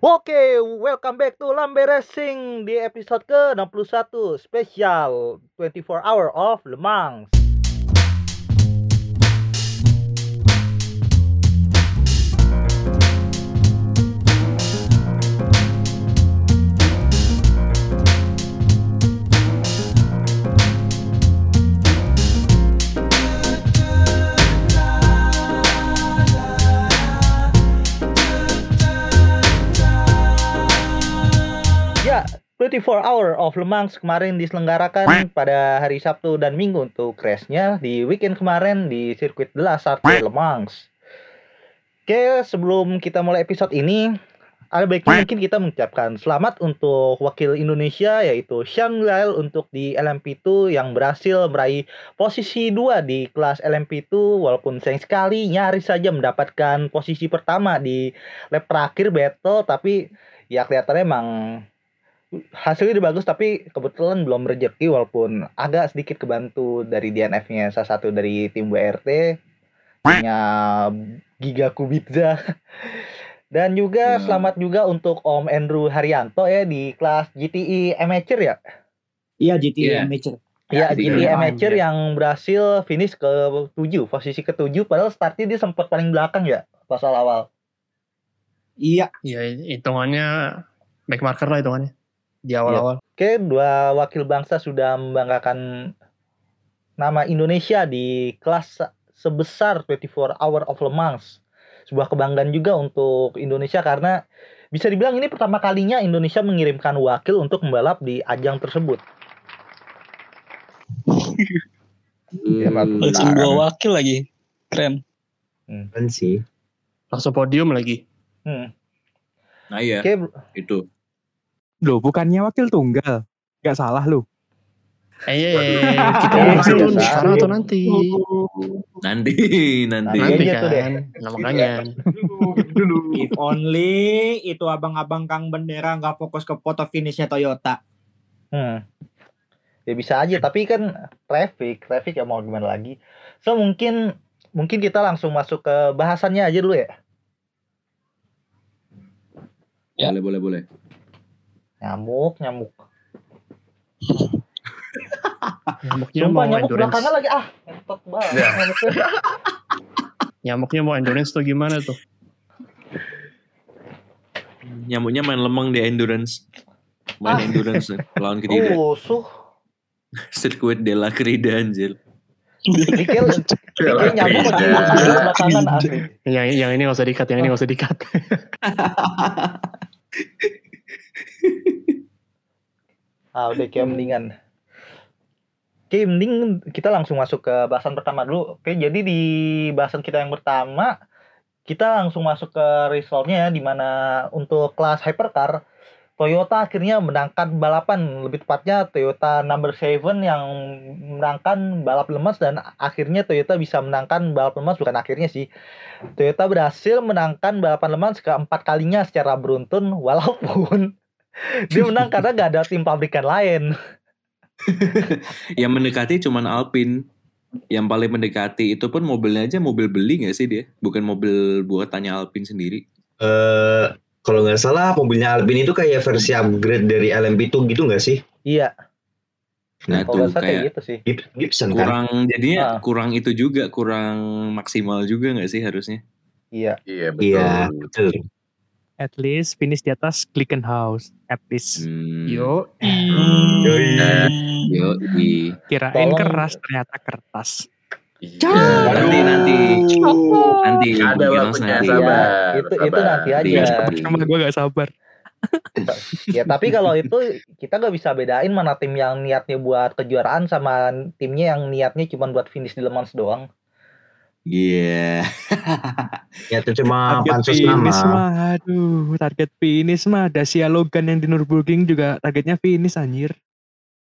Oke, welcome back to Lambe Racing di episode ke-61 spesial 24 Hour of Le Mans. 24 Hour of Le Mans kemarin diselenggarakan pada hari Sabtu dan Minggu. Untuk race-nya di weekend kemarin di sirkuit de la Sarthe Le Mans. Oke, sebelum kita mulai episode ini, ada baiknya mungkin kita mengucapkan selamat untuk wakil Indonesia yaitu Sean Lyle untuk di LMP2 yang berhasil meraih posisi 2 di kelas LMP2 walaupun sayang sekali nyaris saja mendapatkan posisi pertama di lap terakhir battle tapi ya kelihatannya emang hasilnya udah bagus tapi kebetulan belum rezeki walaupun agak sedikit kebantu dari DNF-nya salah satu dari tim WRT punya Giga Kubica dan juga Ya. selamat juga untuk Om Andrew Haryanto ya di kelas GTI Amateur ya Iya GT Iya. Amateur. ya Ya, GTI iya. Amateur yang berhasil finish ke 7 posisi ke 7 padahal startnya dia sempat paling belakang ya pas awal Iya. Ya hitungannya back marker lah hitungannya di awal-awal. Oke, dua wakil bangsa sudah membanggakan nama Indonesia di kelas sebesar 24 Hour of Le Mans. Sebuah kebanggaan juga untuk Indonesia karena bisa dibilang ini pertama kalinya Indonesia mengirimkan wakil untuk membalap di ajang tersebut. Ya, Hmm, Langsung dua wakil lagi. Keren. Kan sih. Langsung podium lagi. Hmm. Nah iya, Oke, itu. Loh, bukannya wakil tunggal. Gak salah lu. Eh, iya, iya, iya. Kita sekarang atau nanti? Nanti, nanti. Nanti Nanti aja tuh deh. kan. Nah, makanya. If only itu abang-abang Kang Bendera nggak fokus ke foto finishnya Toyota. Hmm. Ya bisa aja, tapi kan traffic, traffic ya mau gimana lagi. So mungkin mungkin kita langsung masuk ke bahasannya aja dulu ya. Ya. Boleh, boleh, boleh. Nyamuk, nyamuk. Nyamuknya Sumpah mau nyamuk endurance. belakangan lagi ah, ngentot banget. Ya. nyamuknya. Nyamuknya mau endurance tuh gimana tuh? Nyamuknya main lemeng di endurance. Main Ah. endurance lawan Krida. Oh, suh. Sirkuit Della Krida anjir. Dikil nyamuk belakangan asli. Yang yang ini nggak usah dikat, yang ini nggak usah dikat. Ah, udah kayak mendingan. Oke, mending kita langsung masuk ke bahasan pertama dulu. Oke, jadi di bahasan kita yang pertama, kita langsung masuk ke resultnya ya, di mana untuk kelas hypercar, Toyota akhirnya menangkan balapan, lebih tepatnya Toyota number 7 yang menangkan balap lemas dan akhirnya Toyota bisa menangkan balap lemas bukan akhirnya sih. Toyota berhasil menangkan balapan lemas keempat kalinya secara beruntun walaupun dia menang karena gak ada tim pabrikan lain. Yang mendekati cuman Alpine. Yang paling mendekati itu pun mobilnya aja mobil beli gak sih dia? Bukan mobil buatannya Alpine sendiri. eh kalau nggak salah mobilnya Alpine itu kayak versi upgrade dari LMP2 gitu nggak sih? Iya, Nah salah kayak kayak gitu sih. Gib- Gibson kan? kurang jadinya Ah. kurang itu juga kurang maksimal juga nggak sih harusnya? Iya. Iya betul. Iya, betul. At least finish di atas Glickenhaus. At least. Hmm. Yo, Nah, yo. Kirain Tolong- keras, ternyata kertas. Iya. nanti nanti nanti Ada waktunya nanti. sabar. Iya, itu- itu sabar. nanti aja. Iya. Sama gue gak sabar. Ya tapi kalau itu kita nggak bisa bedain mana tim yang niatnya buat kejuaraan sama timnya yang niatnya cuma buat finish di Le Mans doang. Iya. Ya itu cuma target pansus finish nama. mah, aduh. Target finish mah. Dacia Logan yang di Nürburgring juga targetnya finish anjir.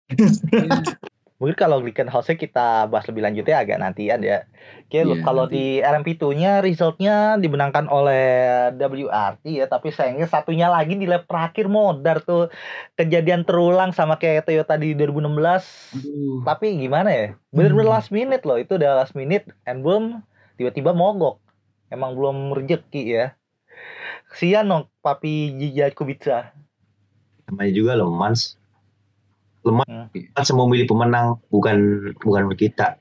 Mungkin kalau Glickenhausnya kita bahas lebih lanjut ya agak nantian ya. Oke, Iya, kalau nanti. di LMP2-nya resultnya dimenangkan oleh WRT ya, tapi sayangnya satunya lagi di lap terakhir modar tuh. Kejadian terulang sama kayak Toyota di 2016. Aduh. Tapi gimana ya? Bener-bener last minute loh, itu udah last minute and boom tiba-tiba mogok. Emang belum rezeki ya. Kesian dong Papi Jija Kubica. namanya juga Le Mans. Le Mans Hmm. kan semua milih pemenang, bukan bukan kita.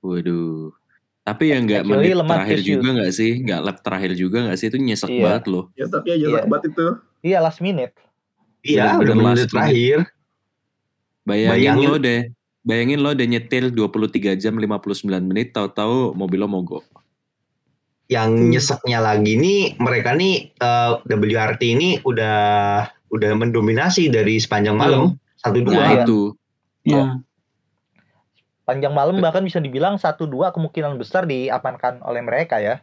Waduh. Tapi ya nggak menit lemah terakhir tisu. juga nggak sih? Nggak lap terakhir juga nggak sih? Itu nyesek Iya. banget loh. Ya tapi aja Iya. banget itu. Iya last minute. Iya, udah last menit terakhir. Bayangin, Bayangin. lo deh. Bayangin lo udah nyetir 23 jam 59 menit tahu-tahu mobil lo mogok. Yang nyeseknya lagi nih, mereka nih eh, WRT ini udah udah mendominasi dari sepanjang malam satu Nah, dua. Iya. itu. Nah, Panjang malam bahkan bisa dibilang 1-2 kemungkinan besar diamankan oleh mereka ya.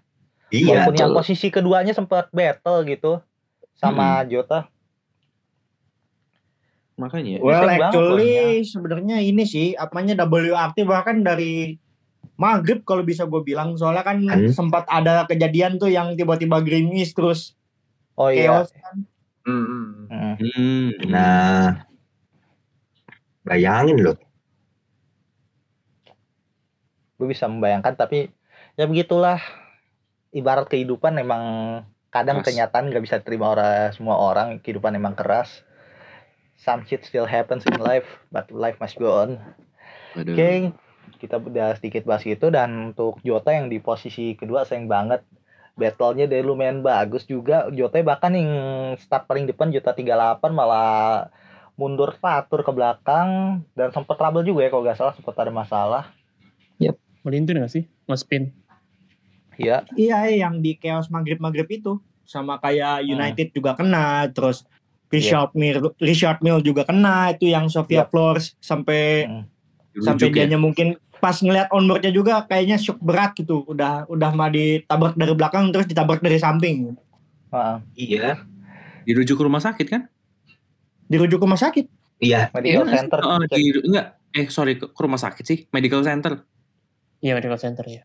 Iya. Walaupun yang betul. posisi keduanya sempat battle gitu sama Jota. Makanya. Well, actually sebenarnya ini sih apanya WRT bahkan dari maghrib kalau bisa gue bilang soalnya kan Hmm. sempat ada kejadian tuh yang tiba-tiba gerimis terus Oh iya. chaos kan. Hmm. Mm. Hmm. Nah, bayangin loh. Gue bisa membayangkan tapi ya begitulah. Ibarat kehidupan emang kadang Keras. kenyataan nggak bisa terima orang semua orang kehidupan emang keras. Some shit still happens in life, but life must go on. Oke, kita udah sedikit bahas itu dan untuk Jota yang di posisi kedua sayang banget. Battle-nya dari lumayan bagus juga. Jota bahkan yang start paling depan Jota 38 malah mundur fatur ke belakang dan sempat trouble juga ya kalau nggak salah sempat ada masalah. Melintir nggak sih? Nge-spin. Iya, Iya yang di chaos maghrib-maghrib itu sama kayak Hmm. United juga kena terus Richard Mill Richard Mill juga kena itu yang Sofia Yep. Flores sampai Hmm. sampai Dirujuk ya. mungkin pas ngeliat onboardnya juga kayaknya shock berat gitu udah udah mah ditabrak dari belakang terus ditabrak dari samping Heeh. Iya. Dirujuk ke rumah sakit kan? Dirujuk ke rumah sakit Iya. medical Iya, center. Oh, cek. di, enggak. Eh, sorry, ke, ke rumah sakit sih. Medical center. Iya, medical center ya.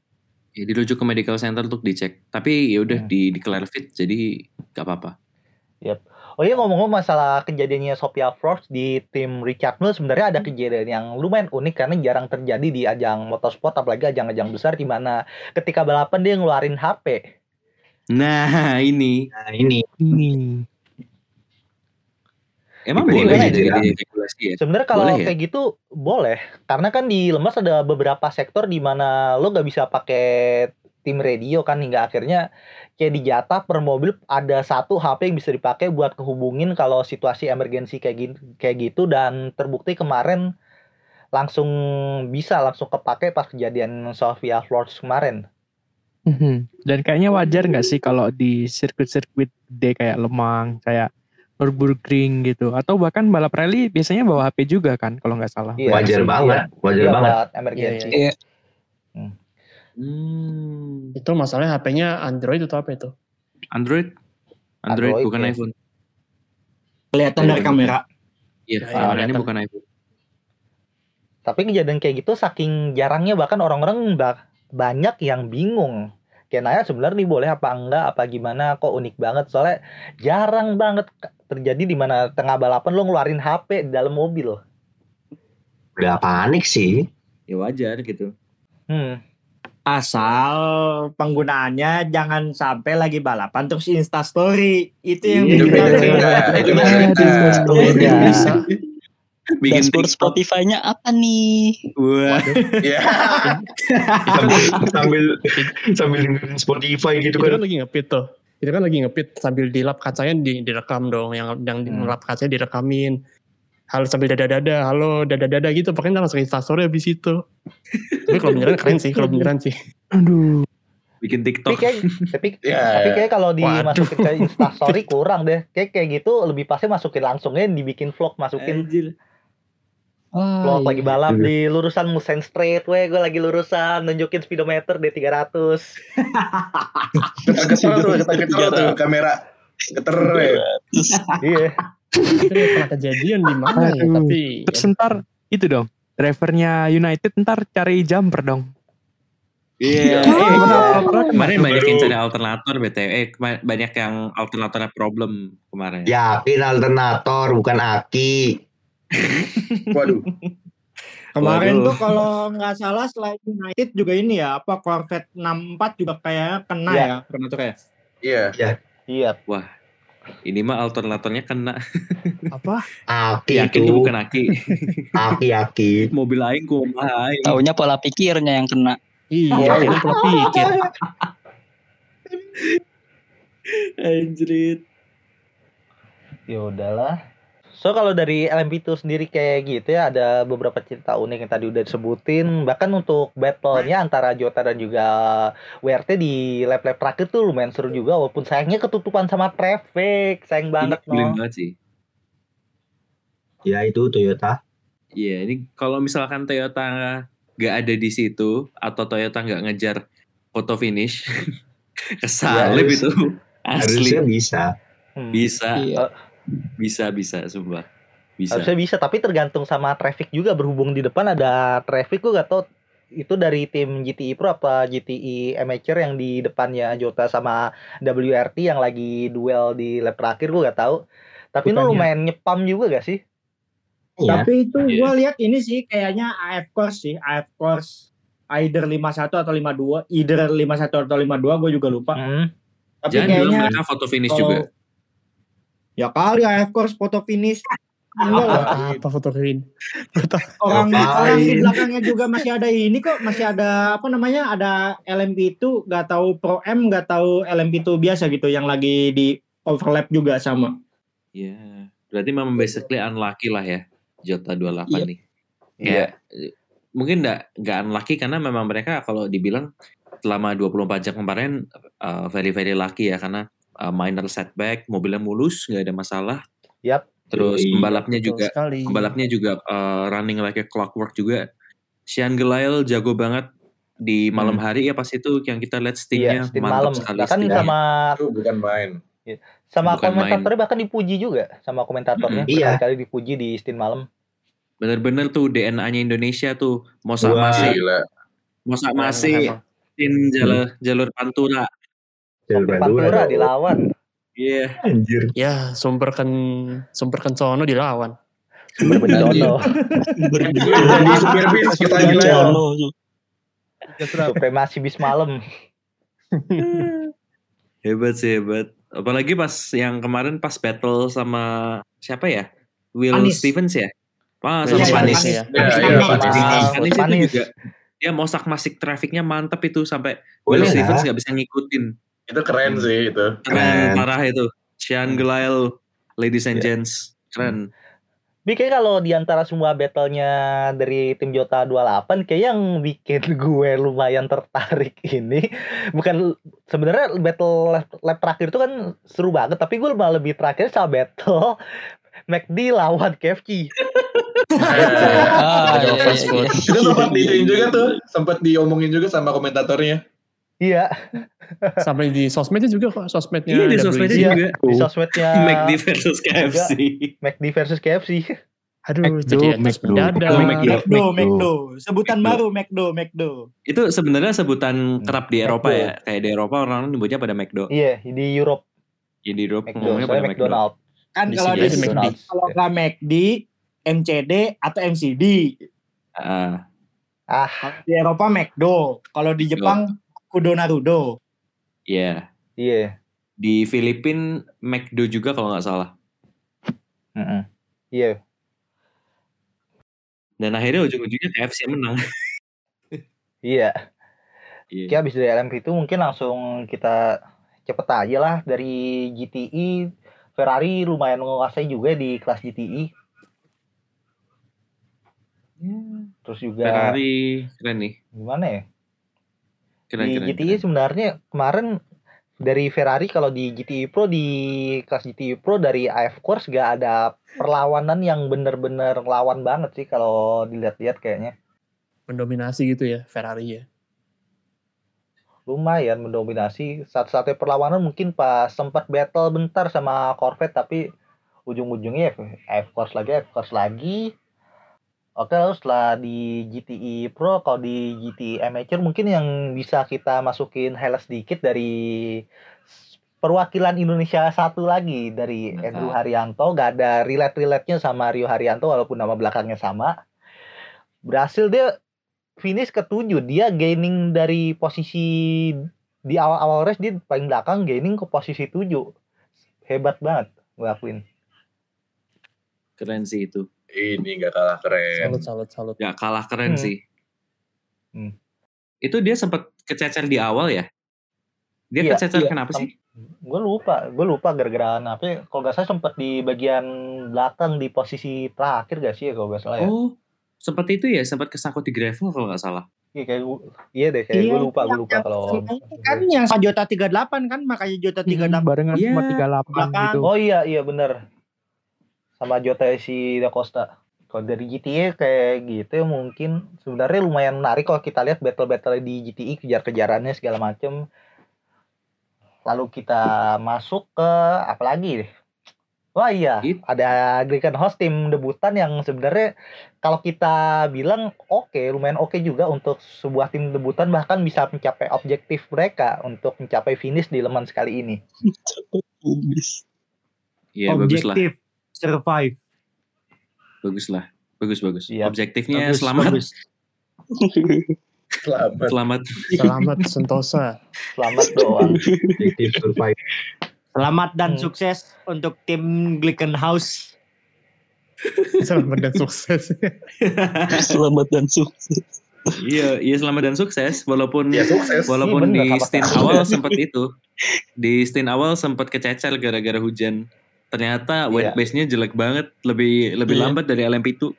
Ya, dirujuk ke medical center untuk dicek. Tapi ya udah Hmm. di di fit jadi gak apa-apa. Oh iya ngomong-ngomong masalah kejadiannya Sophia Flores di tim Richard Mille sebenarnya ada kejadian yang lumayan unik karena jarang terjadi di ajang motorsport apalagi ajang-ajang besar di mana ketika balapan dia ngeluarin HP. Nah, ini Nah, ini Ini. Emang boleh ya jadi di regulasi ya? Sebenarnya kalau Boleh ya? kayak gitu boleh karena kan di Lemas ada beberapa sektor di mana lo gak bisa pakai tim radio kan hingga akhirnya kayak dijatah per mobil ada satu HP yang bisa dipakai buat kehubungin kalau situasi emergensi kayak gitu kayak gitu dan terbukti kemarin langsung bisa langsung kepake pas kejadian Sofia Flores kemarin. Mhm. Dan kayaknya wajar nggak sih kalau di sirkuit-sirkuit gede kayak Lemang, kayak Nürburgring gitu, atau bahkan balap rally biasanya bawa HP juga kan, kalau nggak salah. Iya. wajar Iya. banget, wajar Iya, banget. buat emergensi. Iya, iya. Hmm. Itu masalahnya HP-nya Android atau apa itu? Android? Android, Android, bukan ya. iPhone. kelihatan dari kamera Iya, Ya, kameranya kelihatan. bukan iPhone. Tapi kejadian kayak gitu saking jarangnya bahkan orang-orang banyak yang bingung. Kayak Naya sebenarnya nih boleh apa enggak apa gimana kok unik banget soalnya jarang banget terjadi di mana tengah balapan lo ngeluarin HP di dalam mobil. Udah panik sih. Ya wajar gitu. Hmm. asal penggunaannya jangan sampai lagi balapan terus insta story itu yang Itu beda cerita. Itu beda cerita. Iya. Bisa. Bikin dashboard TikTok. Spotify-nya apa nih? Wah, Iya. sambil sambil sambil dengerin Spotify gitu Itu kan kan. lagi ngepit tuh. Itu kan lagi ngepit sambil di lap kacanya di, direkam dong. Yang yang Hmm. lap kacanya direkamin. Halo sambil dada-dada, halo dada-dada gitu. Pokoknya langsung instastory habis itu. Tapi kalau beneran keren sih, kalau beneran sih. Aduh. bikin Tapi TikTok. kayak tapi, Ya, tapi ya. kayak kalau Waduh. dimasukin ke Instastory kurang deh. Kayak kayak gitu lebih pasti masukin langsungnya dibikin vlog, masukin Anjir. Ah, vlog iya. lagi balap di lurusan Musen Straight, weh gue lagi lurusan nunjukin speedometer D300. Getar-getar tuh, getar-getar tuh kamera. Geter ya. Iya. itu pernah kejadian di mana ya? Tapi Terus ntar itu dong, drivernya United ntar cari jumper dong. Iya. Eh, Eh, bener, Kemarin banyak yang cari alternator BTW. Eh, banyak yang alternatornya problem kemarin. Yakin alternator bukan aki. Waduh. kemarin Waduh. tuh kalau nggak salah selain United juga ini ya apa Corvette 64 juga kayaknya kena Iya. ya alternatornya Iya. Iya. Ini mah alternatornya kena. Apa? Aki Yakin itu. bukan aki. Aki-aki. Mobil aing kumaha. Taunya pola pikirnya yang kena. Iya, ini pola pikir. Anjrit. Ya udahlah. So kalau dari LMP itu sendiri kayak gitu ya ada beberapa cerita unik yang tadi udah disebutin bahkan untuk battle-nya antara Jota dan juga WRT di lap-lap terakhir tuh lumayan seru juga walaupun sayangnya ketutupan sama traffic sayang banget Nyebelin no. banget sih. Ya itu Toyota. Iya, ini kalau misalkan Toyota nggak ada di situ atau Toyota nggak ngejar foto finish, kesalip Ya, itu. Asli Harusnya bisa. Hmm. bisa, Iya. Bisa, bisa, sumpah. Bisa. Harusnya bisa tapi tergantung sama traffic juga berhubung di depan ada traffic gue gak tau itu dari tim GTI Pro apa GTI Amateur yang di depannya Jota sama WRT yang lagi duel di lap terakhir gue gak tahu. Tapi itu Bukannya- lumayan nyepam juga gak sih? Iya. Tapi itu Iya. gue lihat ini sih kayaknya AF course sih, AF course either 51 atau 52, either 51 atau 52 gue juga lupa. Hmm. Tapi Jangan kayaknya mereka foto finish kalau- juga. Ya kali AF course foto finish. Enggak lah. Apa foto Rin? orang di belakangnya juga masih ada ini kok masih ada apa namanya ada LMP itu nggak tahu Pro M nggak tahu LMP itu biasa gitu yang lagi di overlap juga sama Iya. Berarti memang basically unlucky lah ya Jota 28 Iya. nih. Kayak eh, mungkin nggak nggak unlucky karena memang mereka kalau dibilang selama 24 jam kemarin uh, very very lucky ya karena uh, minor setback, mobilnya mulus, nggak ada masalah. Yap. Terus Yoi. pembalapnya juga sekali. pembalapnya juga uh, running like a clockwork juga. Sean Gelael jago banget di malam hari ya pas itu yang kita lihat Iya, steamnya Steam mantap malam. sekali Bahkan steamnya. sama Itu bukan main. sama Bukan komentatornya bahkan dipuji juga sama komentatornya. Mm-mm. Iya. Kali dipuji di Steam malam. Bener-bener tuh DNA-nya Indonesia tuh Mosa Wah. masih Gila. Mosa Emang- masih emang. tim jalur jalur Pantura. Pantura dilawan. Iya. Anjir. Ya, sumberkan sumberkan sono dilawan. Berbencono. Jadi supir bis kita gila ya. Supremasi bis malam. Hebat sih hebat. Apalagi pas yang kemarin pas battle sama siapa ya? Will Panis. Stevens ya? Wah, sama Panis. Ya. Ya, Panis iya, itu juga dia mosak masik trafiknya mantap itu sampai Will Stevens lah. nggak bisa ngikutin. Itu keren sih itu. Keren Keren. parah itu. Sean Gelael, ladies and Iya. gents, keren. Tapi kayak kalau di antara semua battle-nya dari tim Jota 28 kayak yang bikin gue lumayan tertarik ini bukan sebenarnya battle lap, lap terakhir itu kan seru banget tapi gue malah lebih terakhir sama battle McD lawan KFC. Ah, Ada iya, iya, iya. Itu sempat diituin juga tuh, sempat diomongin juga sama komentatornya. Iya, Sampai di sosmednya juga kok, sosmednya. Iya di sosmednya Iya. juga. di sosmednya McD versus KFC. McD versus KFC. Aduh, McDo, jadi McDo. McDo. Oh, McDo, McDo. McDo, sebutan McDo. baru McDo, McDo. Itu sebenarnya sebutan kerap di Eropa McDo. ya. Kayak di Eropa orang nyebutnya pada McDo. Iya, di Europe Ya, di Eropa McDo, ngomongnya pada McDo. McDonald. Kan Di kalau di McD. kalau nggak McD, MCD atau MCD. Ah, Ah, di Eropa McDo, kalau di Jepang Kudo Naruto. iya. iya. Di Filipina McDo juga kalau nggak salah. Iya. Dan akhirnya ujung-ujungnya KFC menang. Iya. Iya. Oke, habis dari LMP itu mungkin langsung kita cepet aja lah dari GTI Ferrari lumayan menguasai juga di kelas GTI. Terus juga Ferrari keren nih. gimana ya? Keren di keren. GTI keren. sebenarnya kemarin dari Ferrari kalau di GTI Pro di kelas GTI Pro dari AF Course gak ada perlawanan yang bener-bener lawan banget sih kalau dilihat-lihat kayaknya. Mendominasi gitu ya, Ferrari ya. lumayan mendominasi saat-saatnya perlawanan mungkin pas sempat battle bentar sama Corvette tapi ujung-ujungnya ya F course lagi F course lagi oke lalu setelah di GTI Pro kalau di GTI Amateur mungkin yang bisa kita masukin highlight sedikit dari perwakilan Indonesia satu lagi dari. Andrew Haryanto. Gak ada relate-relate-nya sama Rio Haryanto walaupun nama belakangnya sama. Berhasil dia finish ketujuh. Dia gaining dari posisi di awal-awal race dia paling belakang gaining ke posisi 7 hebat banget gue akuin. Keren sih itu. Ini gak kalah keren. Salut, salut, salut. Gak kalah keren Hmm. sih. Hmm. Itu dia sempat kececer di awal ya? Dia Iya, kececer iya. kenapa sih? gue lupa gue lupa gara-gara apa kalau gak salah sempat di bagian belakang di posisi terakhir gak sih ya kalau gak salah ya Oh, sempat itu ya, sempat kesangkut di gravel kalau nggak salah. iya kayak gua- iya deh kayak gue lupa gue yang- lupa yang- kalau ini kan yang Jota 38 kan makanya Jota 38 barengan Iya. sama 38 Belakang. gitu. Oh iya iya bener sama Jota si Da Costa. Kalau dari GTA kayak gitu ya mungkin sebenarnya lumayan menarik kalau kita lihat battle-battle di GTI kejar-kejarannya segala macem. Lalu kita masuk ke apa lagi deh? Wah iya, It- ada Griffin Host tim debutan yang sebenarnya kalau kita bilang oke, lumayan oke juga untuk sebuah tim debutan bahkan bisa mencapai objektif mereka untuk mencapai finish di Le Mans kali ini. Iya, bagus lah. objektif survive. Bagus lah. Bagus bagus. Iya. Objektifnya Bagus, selamat, bagus. Selamat. selamat. Selamat Sentosa. Selamat doang. Objektif survive. Selamat dan Hmm. sukses untuk tim Glickenhaus. Selamat dan sukses. Selamat dan sukses. iya, iya selamat dan sukses. Walaupun Ya sukses. walaupun Iya, bener, di stint awal sempat itu. Di stint awal sempat kececer gara-gara hujan. Ternyata Iya. wet base-nya jelek banget, lebih lebih Iya. lambat dari LMP2.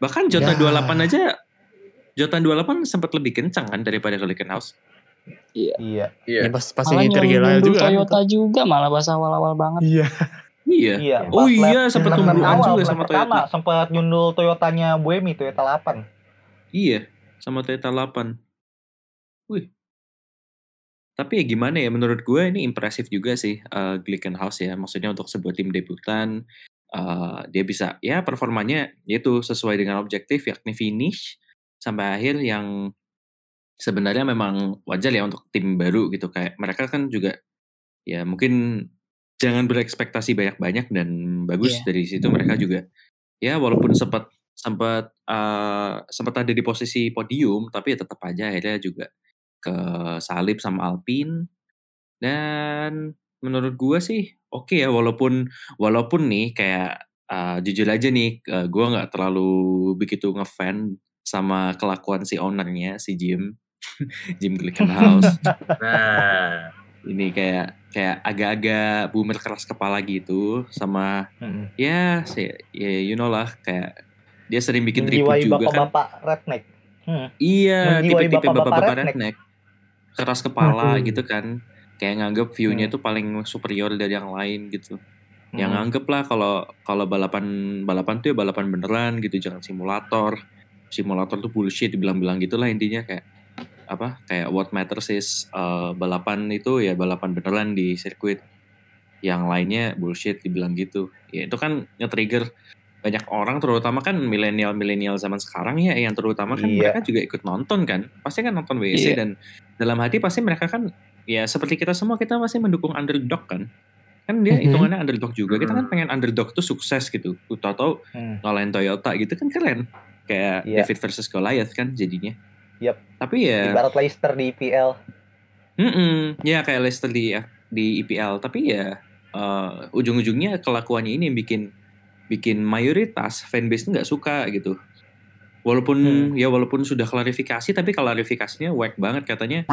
Bahkan Jota Ya. 28 aja Jota 28 sempat lebih kencang kan daripada House. iya. Iya. Ya, pas pas Malah ini tergila nyundul juga. kan. Toyota juga malah pas awal-awal banget. Iya. Iya. Iya. Oh pas iya, sempat tungguan juga sama pertama, Toyota. sempat nyundul Toyotanya Buemi Toyota 8. Iya, sama Toyota 8. Wih. Tapi ya gimana ya, menurut gue ini impresif juga sih uh, Glickenhaus ya. Maksudnya untuk sebuah tim debutan, uh, dia bisa, ya performanya yaitu sesuai dengan objektif yakni finish sampai akhir yang sebenarnya memang wajar ya untuk tim baru gitu. Kayak mereka kan juga ya mungkin jangan berekspektasi banyak-banyak dan bagus Iya. dari situ mereka juga ya walaupun sempat sempat uh, sempat ada di posisi podium tapi ya tetap aja akhirnya juga ke salib sama Alpine dan menurut gua sih oke ya walaupun walaupun nih kayak uh, jujur aja nih uh, gua nggak terlalu begitu ngefan sama kelakuan si ownernya si Jim Jim Glickenhaus Nah, ini kayak kayak agak-agak boomer keras kepala gitu sama Mm. ya sih ya you know lah kayak dia sering bikin ribut juga kan bapak-bapak redneck. Hmm. iya tipe-tipe bapak-bapak bapak-bapak redneck. redneck keras kepala Aduh. gitu kan kayak nganggep view-nya Hmm. tuh paling superior dari yang lain gitu yang Hmm. nganggep lah kalau kalau balapan balapan tuh ya balapan beneran gitu jangan simulator simulator tuh bullshit dibilang-bilang gitulah intinya kayak apa kayak what matters is uh, balapan itu ya balapan beneran di sirkuit yang lainnya bullshit dibilang gitu ya itu kan nge-trigger banyak orang terutama kan milenial-milenial zaman sekarang ya yang terutama kan Iya. mereka juga ikut nonton kan pasti kan nonton WC Iya. dan dalam hati pasti mereka kan ya seperti kita semua kita masih mendukung underdog kan kan dia Mhm. hitungannya underdog juga kita kan pengen underdog tuh sukses gitu tahu-tahu Hmm. ngalahin Toyota gitu kan keren kayak Iya. David versus Goliath kan jadinya Yap. tapi ya Ibarat Leicester di IPL. Mm-mm. Ya kayak Leicester di di IPL, tapi ya eh, ujung-ujungnya kelakuannya ini yang bikin bikin mayoritas fanbase nggak suka gitu. Walaupun Hmm. ya walaupun sudah klarifikasi, tapi klarifikasinya whack banget katanya.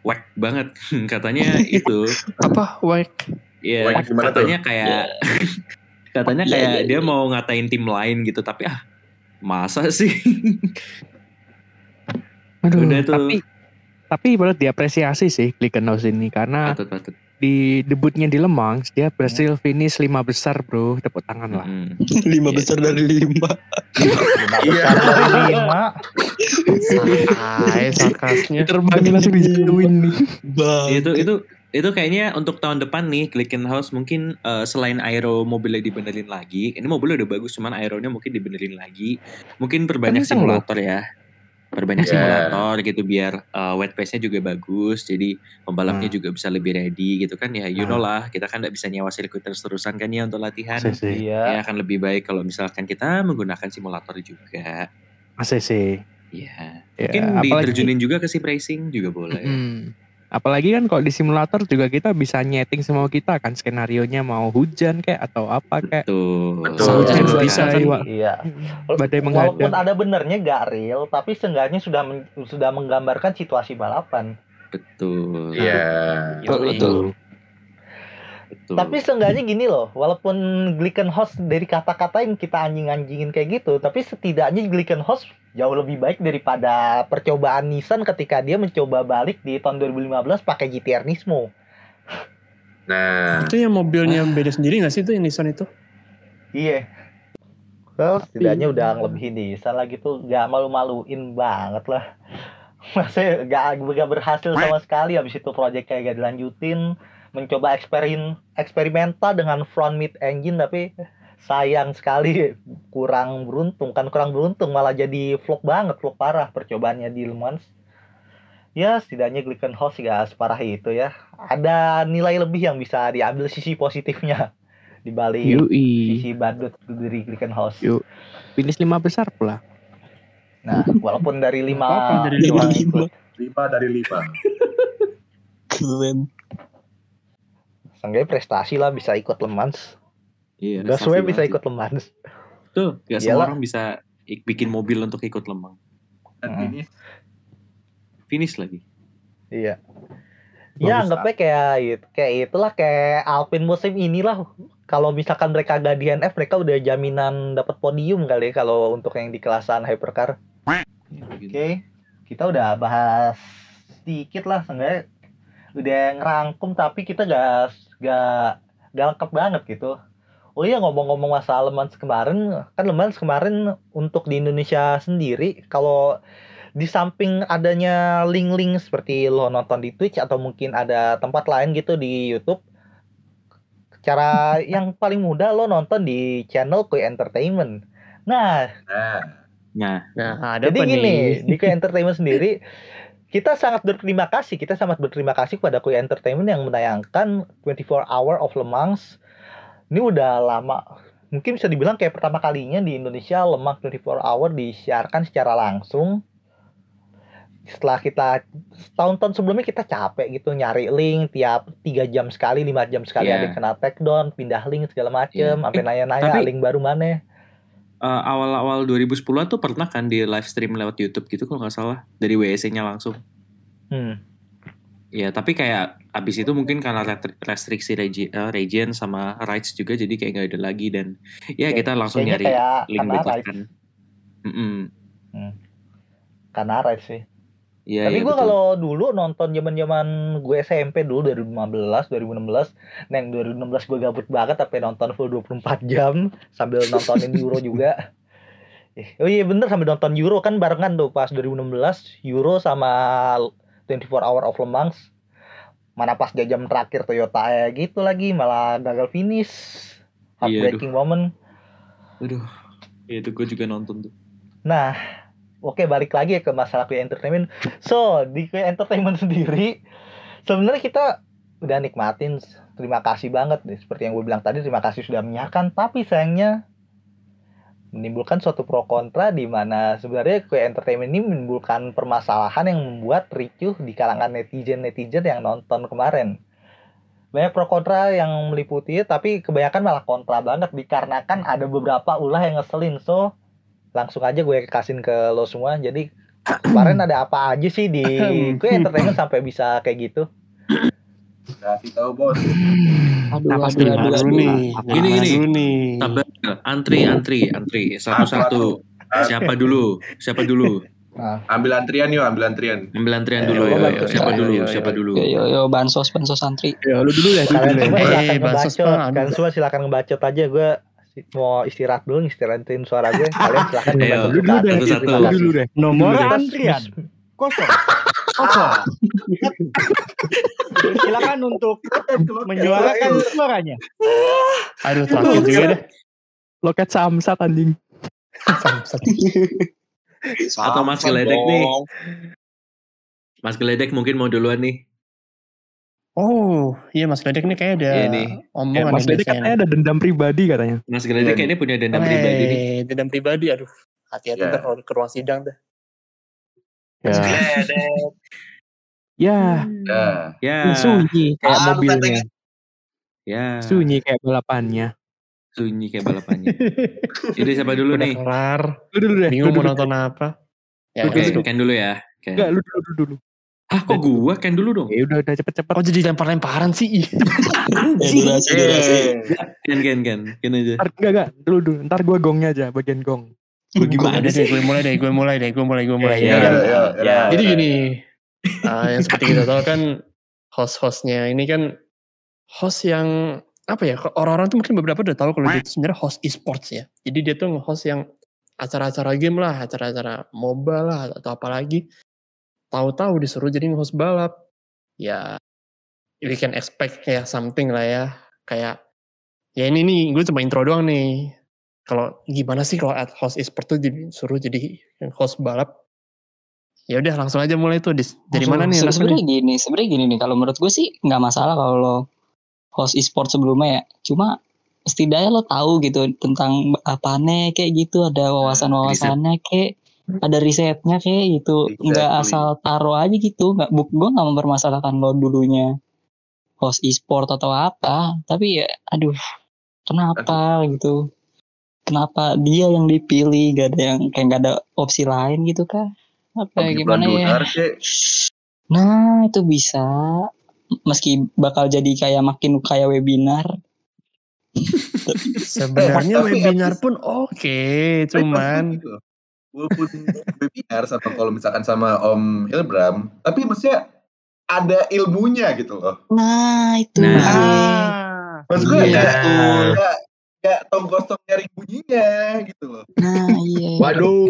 Whack banget katanya itu. Apa? Ya gimana tuh? katanya kayak katanya Iya, kayak iya, dia iya. mau ngatain tim lain gitu, tapi ah masa sih? Aduh, Udah tuh. tapi tapi patut diapresiasi sih Glickenhaus ini karena patut patut. Di debutnya di Le Mans dia berhasil finish lima besar bro tepuk tangan lah Mm. lima Iya. besar dari lima. Lima Iya. besar dari lima. Hai sarkasnya. terbangin langsung dijatuhin nih itu itu itu kayaknya untuk tahun depan nih Glickenhaus mungkin eh, selain aero mobilnya dibenerin lagi ini mobilnya udah bagus cuman aeronya mungkin dibenerin lagi mungkin perbanyak Kenceng loh. simulator ya perbanyak Ya. simulator gitu biar eh, wet pace-nya juga bagus jadi pembalapnya Hmm. juga bisa lebih ready gitu kan ya you Hmm. know lah kita kan nggak bisa nyewa sirkuit terus-terusan kan ya untuk latihan ACC Iya. ya akan lebih baik kalau misalkan kita menggunakan simulator juga ACC ya Ya, mungkin apalagi- diterjunin juga ke sim racing juga boleh Mm. Apalagi kan kalau di simulator juga kita bisa nyeting semua kita kan skenario-nya mau hujan kayak atau apa kayak Betul. Betul. Hujan Betul. bisa Betul. jiwa. Iya. Badai Walaupun menghadang. ada benernya gak real, tapi seenggaknya sudah men- sudah menggambarkan situasi balapan. Betul. Iya. Betul, betul. Betul. Tapi seenggaknya gini loh, walaupun Glickenhaus dari kata-katain kita anjing-anjingin kayak gitu, tapi setidaknya Glickenhaus jauh lebih baik daripada percobaan Nissan ketika dia mencoba balik di tahun 2015 pakai GTR Nismo. Nah, Itu yang mobilnya beda sendiri gak sih itu yang Nissan itu? Iya. Well, setidaknya udah ngelebihin Nissan lagi tuh gak malu-maluin banget lah. Masa gak, gak berhasil sama sekali habis itu proyek kayak gak dilanjutin. Mencoba eksperimen eksperimental dengan front mid engine tapi sayang sekali kurang beruntung kan kurang beruntung malah jadi vlog banget vlog parah percobaannya di Le Mans ya setidaknya Glickenhaus gak separah itu ya ada nilai lebih yang bisa diambil sisi positifnya di balik Yui. sisi badut dari Glickenhaus. Yuk. Finish lima besar pula. Nah, walaupun dari lima, dari lima lima. lima dari lima. Keren. Seenggaknya prestasi lah bisa ikut Le Mans. Iya, Udah prestasi semuanya bisa ikut Le Mans. sih. Tuh, gak semua orang bisa ik- bikin mobil untuk ikut lemang. Dan Hmm. ini Finish lagi. Iya. Ya Bagus, anggapnya kayak itu, kayak itulah kayak Alpine musim inilah. Kalau misalkan mereka gak DNF, mereka udah jaminan dapat podium kali ya kalau untuk yang di kelasan hypercar. Ya, begitu. Oke, kita udah bahas sedikit lah, seenggaknya udah ngerangkum tapi kita gak gak gak lengkap banget gitu. Oh iya ngomong-ngomong masalah Le Mans kemarin, kan Le Mans kemarin untuk di Indonesia sendiri kalau di samping adanya link-link seperti lo nonton di Twitch atau mungkin ada tempat lain gitu di YouTube, cara yang paling mudah lo nonton di channel Koi Entertainment. Nah, nah, Nah, Nah ada jadi apa gini, nih? di Koi Entertainment sendiri kita sangat berterima kasih, kita sangat berterima kasih kepada Koi Entertainment yang menayangkan 24 Hour of Le Mans. Ini udah lama, mungkin bisa dibilang kayak pertama kalinya di Indonesia Le Mans 24 Hour disiarkan secara langsung. Setelah kita tahun-tahun sebelumnya kita capek gitu nyari link tiap tiga jam sekali, lima jam sekali Iya. ada kena takedown, pindah link segala macem, Iya. sampai Eh, nanya-nanya link baru mana. Eh, awal-awal 2010 tuh pernah kan di live stream lewat YouTube gitu kalau nggak salah dari WEC-nya langsung. Hmm. Ya, tapi kayak abis itu mungkin karena restriksi regi- eh, region sama rights juga jadi kayak nggak ada lagi dan ya Kayak- kita langsung kayaknya nyari kayak link karena backup rights. kan. Mm-mm. Karena rights sih. Iya, Tapi iya, gue kalau dulu nonton zaman zaman gue SMP dulu 2015, 2016, nah yang 2016 gue gabut banget tapi nonton full 24 jam sambil nontonin Euro juga. Eh, Oh iya bener sambil nonton Euro kan barengan tuh pas 2016 Euro sama 24 Hour of Le Mans. Mana pas dia jam terakhir Toyota eh, gitu lagi malah gagal finish. Iya, Heartbreaking moment. Aduh, ya itu gue juga nonton tuh. Nah, oke balik lagi ya ke masalah Kue Entertainment. So, di Kue Entertainment sendiri sebenarnya kita udah nikmatin terima kasih banget nih seperti yang gue bilang tadi terima kasih sudah menyiarkan tapi sayangnya menimbulkan suatu pro kontra di mana sebenarnya Kue Entertainment ini menimbulkan permasalahan yang membuat ricuh di kalangan netizen-netizen yang nonton kemarin. Banyak pro kontra yang meliputi tapi kebanyakan malah kontra banget dikarenakan ada beberapa ulah yang ngeselin. So, langsung aja gue kasihin ke lo semua. Jadi kemarin ada apa aja sih di gue entertainment sampai bisa kayak gitu? kasih tahu bos. Aduh, Napas aduh, dulu, aduh, aduh. dulu. nih. Gini, gini. Dulu. Sabar, antri, antri, antri, satu-satu. Siapa dulu? Siapa dulu? Nah, Ambil antrian yuk, ambil antrian. Ambil antrian dulu. Yo, ayo, yo. Siapa dulu? Siapa dulu? Yo, yo, yo, bansos, bansos antri. Ya lu dulu ya. kalian semua Eh, silakan ngebacot. Kalian semua silakan ngebacot aja. Gue mau istirahat dulu, istirahatin suara gue. Kalian silakan Ayo. Lu dulu deh. Lu kasih. dulu deh. Nomor antrian kosong. Kosong. Silakan untuk menyuarakan suaranya. Aduh sakit juga deh. Loket samsat anjing. Samsat. Atau Mas Geledek nih. Mas Geledek mungkin mau duluan nih. Oh iya Mas Gledek nih kayak ada Iya nih. omongan Mas nih Dede biasanya. katanya ada dendam pribadi katanya. Mas Geledek kayaknya punya dendam pribadi nih. Eh, dendam pribadi aduh. Hati-hati Ya. ntar kalau ke ruang sidang dah. Ya. Ya, Ya. Ya. sunyi kayak Ah, mobilnya. Ya. Sunyi kayak balapannya. Sunyi kayak balapannya. Jadi siapa dulu Udah nih? kelar. Lu dulu deh. Bingung mau nonton apa. Ya, Oke, kasih dulu. Ken dulu ya. Enggak, lu dulu, dulu dulu. Hah, kok gua Ken dulu dong? Ya udah udah cepet-cepet. Oh jadi lempar-lemparan sih. Ih. Ya, durasi, durasi. Eh, Ken, Ken, Ken. Ken aja. Ntar, enggak enggak, dulu dulu. Ntar gua gongnya aja, bagian gong. Bagaimana Udah deh, sih? gue mulai deh, gue mulai deh, gue mulai, gue mulai. Ya, Jadi ya, kan, ya, ya, jadi gini, ah, yang seperti kita tahu kan host-hostnya ini kan host yang apa ya? Orang-orang tuh mungkin beberapa udah tahu kalau dia itu sebenarnya host e-sports ya. Jadi dia tuh nge-host yang acara-acara game lah, acara-acara MOBA lah atau apa lagi. Tahu-tahu disuruh jadi nge-host balap. Ya, we can expect ya something lah ya. Kayak ya ini nih, gue cuma intro doang nih. Kalau gimana sih kalau at host e-sport tuh disuruh jadi host balap? Ya udah langsung aja mulai tuh Dis. Dari mana nih? Sebenarnya nih? gini, sebenarnya gini nih. Kalau menurut gue sih nggak masalah kalau host e-sport sebelumnya ya. Cuma setidaknya lo tahu gitu tentang apanya kayak gitu. Ada wawasan-wawasannya kayak ada risetnya kayak gitu. Nggak Exactly. asal taruh aja gitu. Nggak, bu- gue nggak mempermasalahkan lo dulunya host e-sport atau apa. Tapi ya, aduh, kenapa gitu? Kenapa dia yang dipilih? Gak ada yang kayak gak ada opsi lain gitu kah? Apa Pagi gimana ya? Nah, itu bisa. Meski bakal jadi kayak makin kayak webinar. Sebenarnya webinar pun oke, Tapi cuman walaupun webinar sama kalau misalkan sama Om Hilbram, tapi maksudnya ada ilmunya gitu loh. Nah, itu. Nah. dia. ah, Maksud gue Iya, kayak betul. kayak kayak tong kosong nyaring bunyinya gitu loh. Nah, iya. Waduh.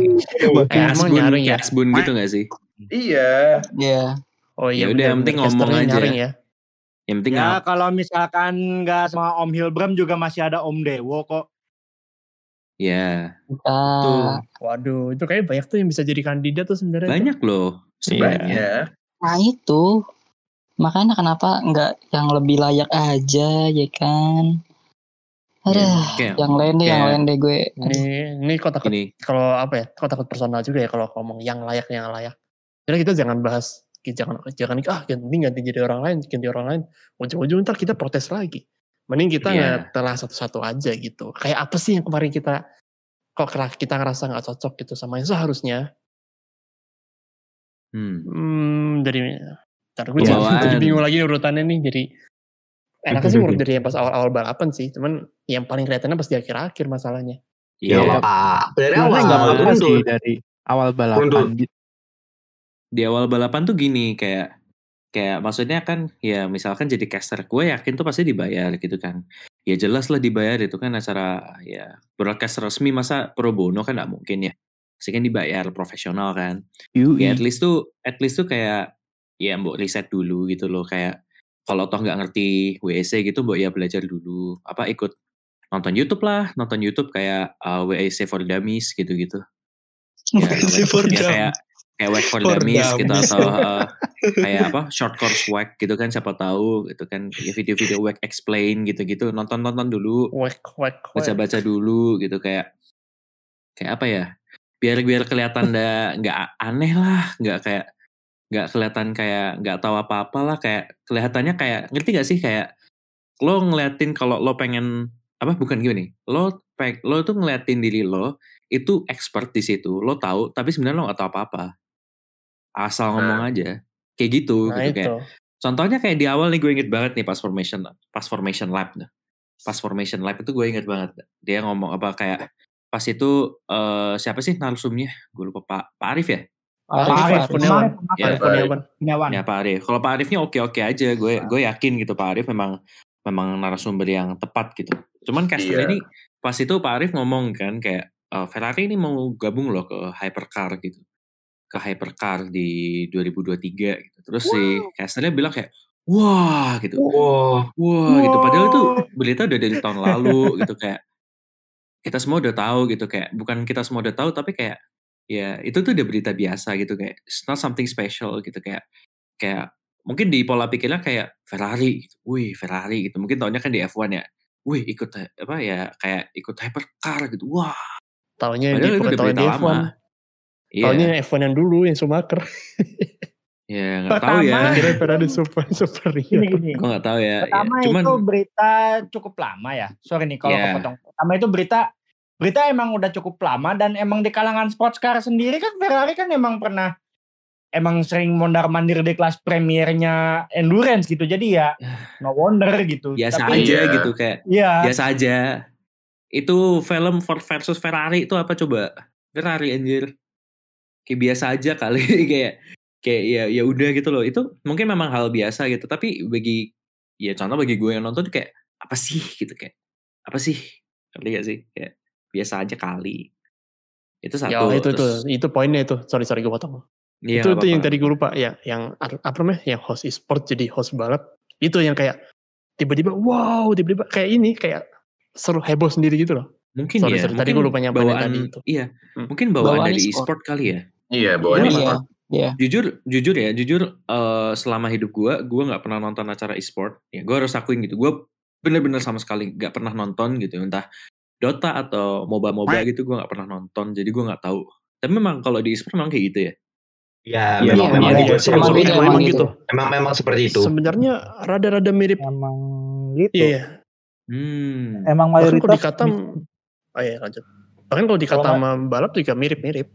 Kayak asbun, nyaring ya? asbun gitu gak sih? Iya. Iya. oh iya Ya udah, yang penting ngomong aja. nyaring ya. Yang penting Ya kalau misalkan nggak sama Om Hilbram juga masih ada Om Dewo kok. Ya, Kita. Waduh, itu kayak banyak tuh yang bisa jadi kandidat tuh sebenarnya. tuh. banyak loh. Sebenarnya. Iya. Nah, itu. Makanya kenapa nggak yang lebih layak aja, ya kan? Ada. Kayak, Yang lain deh, yang lain deh gue. Ini ini kok takut kalau apa ya? Kok takut personal juga ya kalau ngomong yang layak yang layak. Jadi kita jangan bahas jangan jangan ah ganti ganti jadi orang lain, ganti orang lain. Ujung-ujung ntar kita protes lagi. Mending kita Iya. nggak telah satu-satu aja gitu. Kayak apa sih yang kemarin kita kok kita ngerasa nggak cocok gitu sama yang seharusnya. Hmm. Hmm, dari ntar gue Pembawaan. jadi bingung lagi urutannya nih. Jadi enaknya sih urut dari yang pas awal-awal balapan sih. Cuman yang paling kelihatannya pas di akhir-akhir masalahnya. Ya Iya. apa? Dari Sebenarnya awal. nggak Untuk- sih dari awal balapan Untuk- gitu. Di awal balapan tuh gini kayak kayak maksudnya kan ya misalkan jadi caster gue yakin tuh pasti dibayar gitu kan. Ya jelas lah dibayar itu kan acara ya broadcast resmi masa pro bono kan nggak mungkin ya. Pasti kan dibayar profesional kan. Yui. ya at least tuh at least tuh kayak ya mbok riset dulu gitu loh. Kayak kalau toh nggak ngerti WEC gitu mbok ya belajar dulu. Apa ikut nonton YouTube lah nonton YouTube kayak uh, WEC for Dummies gitu-gitu. Ya, WEC for ya, Dummies. kayak kayak WEC for, For Dummies gitu Dummies. atau uh, kayak apa short course WEC gitu kan siapa tahu gitu kan ya video-video WEC explain gitu-gitu. Nonton-nonton dulu. Wek wek wek. baca-baca dulu gitu kayak kayak apa ya biar biar kelihatan nggak nggak aneh lah nggak kayak nggak kelihatan kayak nggak tahu apa-apa lah. Kayak kelihatannya kayak ngerti gak sih? Kayak lo ngeliatin kalau lo pengen apa bukan gini. Lo lo tuh ngeliatin diri lo itu expert di situ lo tahu tapi sebenarnya lo nggak tahu apa-apa asal ngomong aja kayak gitu Nah gitu kayak itu. Contohnya kayak di awal nih gue inget banget nih pas formation pas formation lab nih. Pas formation lab itu gue inget banget. Dia ngomong apa kayak pas itu eh siapa sih narsumnya? Gue lupa Pak Pak Arif ya? Arif, Arif, Arif. Kurniawan. Ya, Arif Kurniawan. Kurniawan. Ya Pak Arif. Kalau Pak Arifnya oke-oke aja. Gue gue yakin gitu Pak Arif memang memang narasumber yang tepat gitu. Cuman caster Iya. ini pas itu Pak Arif ngomong kan kayak eh, Ferrari ini mau gabung loh ke hypercar gitu. Ke hypercar di 2023 gitu. Terus si casternya bilang kayak wah gitu. Wah, Wah gitu. Padahal itu berita udah dari tahun lalu gitu kayak kita semua udah tahu gitu kayak bukan kita semua udah tahu tapi kayak ya itu tuh udah berita biasa gitu kayak it's not something special gitu kayak kayak mungkin di pola pikirnya kayak Ferrari gitu. Wih Ferrari gitu. Mungkin tahunnya kan di F1 ya. Wih ikut apa ya kayak ikut hypercar gitu. Wah. Padahal di udah berita di lama. F1. Iya Taunya yang F1 yang dulu yang Schumacher. Ya nggak tahu ya. Pertama- Kira Ferrari super super Gini gini. Gue nggak tahu ya. Pertama ya. Cuman itu berita cukup lama ya. Sorry nih kalau Iya. kepotong. Pertama itu berita berita emang udah cukup lama dan emang di kalangan sports car sendiri kan Ferrari kan emang pernah emang sering mondar mandir di kelas premiernya endurance gitu. Jadi ya no wonder gitu. biasa Tapi aja Iya. gitu kayak Iya. biasa aja. Itu film Ford versus Ferrari itu apa coba? Ferrari anjir. Kayak biasa aja kali kayak kayak ya ya udah gitu loh. Itu mungkin memang hal biasa gitu, tapi bagi ya contoh bagi gue yang nonton kayak apa sih gitu kayak apa sih? Ngerti gak sih? Kayak biasa aja kali. Itu satu. Ya itu terus- itu poinnya itu. Sorry sorry gue potong. Iya, itu nggak tuh yang tadi gue lupa ya, yang apa namanya, yang host e-sport jadi host balap. Itu yang kayak tiba-tiba wow, tiba-tiba kayak ini kayak seru heboh sendiri gitu loh. Mungkin Sorry, ya. sorry, tadi mungkin gue lupa bawaan tadi itu. Iya, Hmm. mungkin bawaan, Bawaan dari e-sport. e-sport kali ya. Iya, bawaannya Iya. e-sport. Iya. jujur jujur ya jujur eh, selama hidup gue gue nggak pernah nonton acara e-sport ya gue harus akuin gitu gue bener-bener sama sekali nggak pernah nonton gitu entah Dota atau MOBA MOBA gitu gue nggak pernah nonton jadi gue nggak tahu tapi memang kalau di e-sport memang kayak gitu ya Ya, Iya, memang iya, memang iya. gitu Emang sih. gitu, memang gitu. gitu. Memang memang seperti itu. Sebenarnya rada-rada mirip. Emang gitu. Iya, iya. hmm. Emang Bahkan mayoritas kalau dikata, oh iya lanjut. Bahkan kalau dikata sama balap juga mirip-mirip.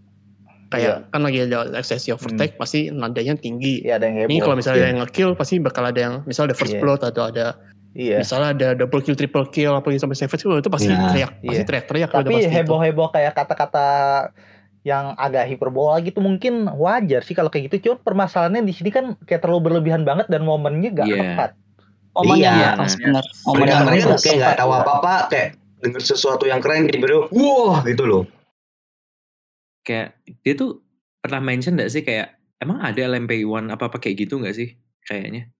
Kayak kan lagi ada eksesi overtake pasti nadanya tinggi. Iya ada yang heboh. Ini kalau misalnya Iya. yang nge-kill pasti bakal ada yang misalnya ada first Iya. blood atau ada Iya. misalnya ada double kill, triple kill apa sampai savage itu pasti Iya. teriak, pasti Iya. teriak-teriak udah Tapi pasti itu. heboh-heboh kayak kata-kata yang agak hiperbola gitu mungkin wajar sih kalau kayak gitu. Cuma permasalahannya di sini kan kayak terlalu berlebihan banget dan momennya gak Iya. tepat. Momen Iya. yang kayak nggak tahu apa-apa, kayak denger sesuatu yang keren tiba-tiba, wah gitu loh. Kayak dia tuh pernah mention gak sih kayak emang ada LMP1 apa apa kayak gitu nggak sih kayaknya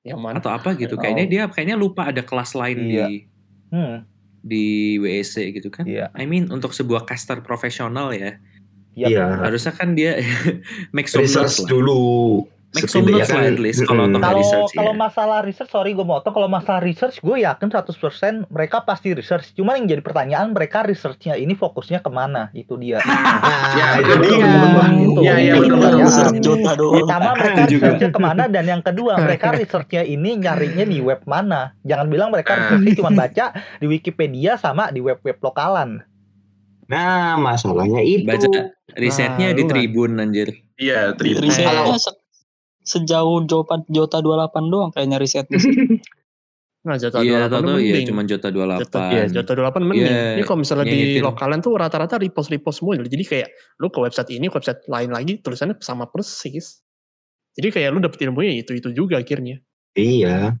Yang mana? atau apa gitu Oh. kayaknya dia kayaknya lupa ada kelas lain Iya. di Hmm. di WEC gitu kan Iya. I mean untuk sebuah caster profesional ya Yap. Iya. harusnya kan dia make some Research lah dulu. Make some notes lah at least kalau mm, untuk Kalau research kalau ya. masalah research, sorry gue motong. Kalau masalah research, gue yakin 100% mereka pasti research. Cuman yang jadi pertanyaan mereka researchnya ini fokusnya ke mana? Itu dia. Nah, Ya, itu itu dia. Iya, iya, Jota doang. Pertama mereka researchnya ke mana dan yang kedua mereka researchnya ini nyarinya di web mana. Jangan bilang mereka Ah. researchnya cuma baca di Wikipedia sama di web-web lokalan. Nah, masalahnya itu. baca risetnya di Nah, lu tribun anjir Iya, tribun. Risetnya sejauh Jota Jota 28 doang kayaknya risetnya. Nah, Jota iya 28 atau tuh ya mending. cuma Jota 28 Jota, iya, Jota 28 mending. Iya, Ini kalau misalnya di ngingetin. lokalan tuh rata-rata repost-repost semua. Jadi kayak lu ke website ini, ke website lain lagi, tulisannya sama persis. Jadi kayak lu dapet ilmunya itu-itu juga akhirnya. Iya.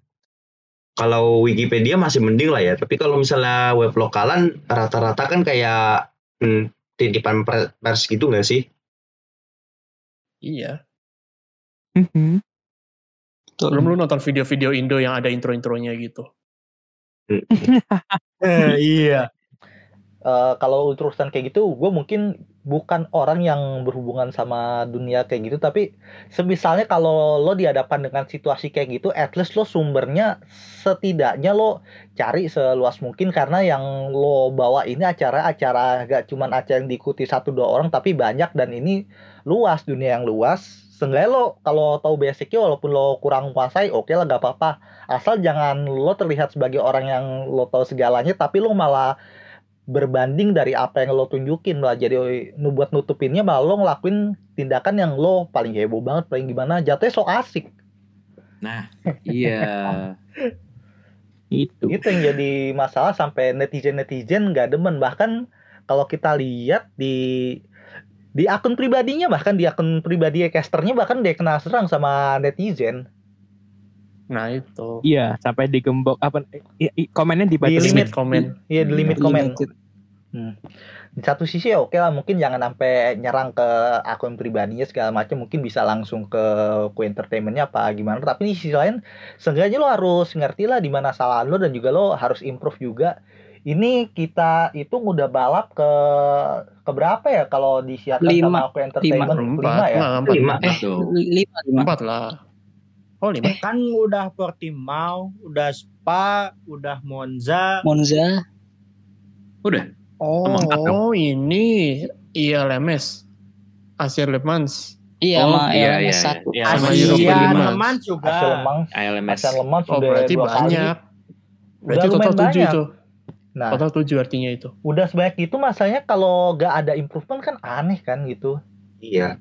Kalau Wikipedia masih mending lah ya. Tapi kalau misalnya web lokalan rata-rata kan kayak hmm, titipan per- pers gitu nggak sih? Iya. Mhm. Betul. Belum lu nonton video-video Indo yang ada intro-intronya gitu. iya. Eh, kalau urusan kayak gitu, gue mungkin bukan orang yang berhubungan sama dunia kayak gitu, tapi semisalnya kalau lo dihadapkan dengan situasi kayak gitu, at least lo sumbernya setidaknya lo cari seluas mungkin karena yang lo bawa ini acara-acara gak cuman acara yang diikuti satu dua orang, tapi banyak dan ini luas dunia yang luas. Seenggaknya lo kalau tahu basicnya walaupun lo kurang kuasai, oke lah gak apa-apa. Asal jangan lo terlihat sebagai orang yang lo tahu segalanya, tapi lo malah berbanding dari apa yang lo tunjukin lah jadi buat nutupinnya malah lo ngelakuin tindakan yang lo paling heboh banget paling gimana jatuhnya so asik nah iya Itu. itu yang jadi masalah sampai netizen netizen nggak demen bahkan kalau kita lihat di di akun pribadinya bahkan di akun pribadi casternya bahkan dia kena serang sama netizen Nah itu. Iya, sampai digembok apa i- i- komennya Di dibatasi. limit. Limit komen. Iya di limit komen. Hmm. Di satu sisi ya oke lah mungkin jangan sampai nyerang ke akun pribadinya segala macam mungkin bisa langsung ke ku entertainmentnya apa gimana tapi di sisi lain seenggaknya lo harus ngerti lah di mana salah lo dan juga lo harus improve juga ini kita itu udah balap ke ke berapa ya kalau disiarkan Lima. sama aku entertainment Empat. lima ya Nah, empat. Lima. Eh, Tuh. li- lima lima. Empat lah. Oh lima. Kan udah Portimao, udah Spa, udah Monza. Monza. udah Oh, Emang empat dong? ini iya Lemes. Asia Le Mans. Iya Oh, sama iya, LMS iya, satu. iya. Sama Asian European Lemans Lemans. juga. Asia Lemang, ALMS. Asia Lemang Oh sudah berarti dua kali. banyak. Berarti total tujuh banyak. itu. Nah, Total tujuh artinya itu. udah sebanyak itu masanya kalau gak ada improvement kan aneh kan gitu. Iya.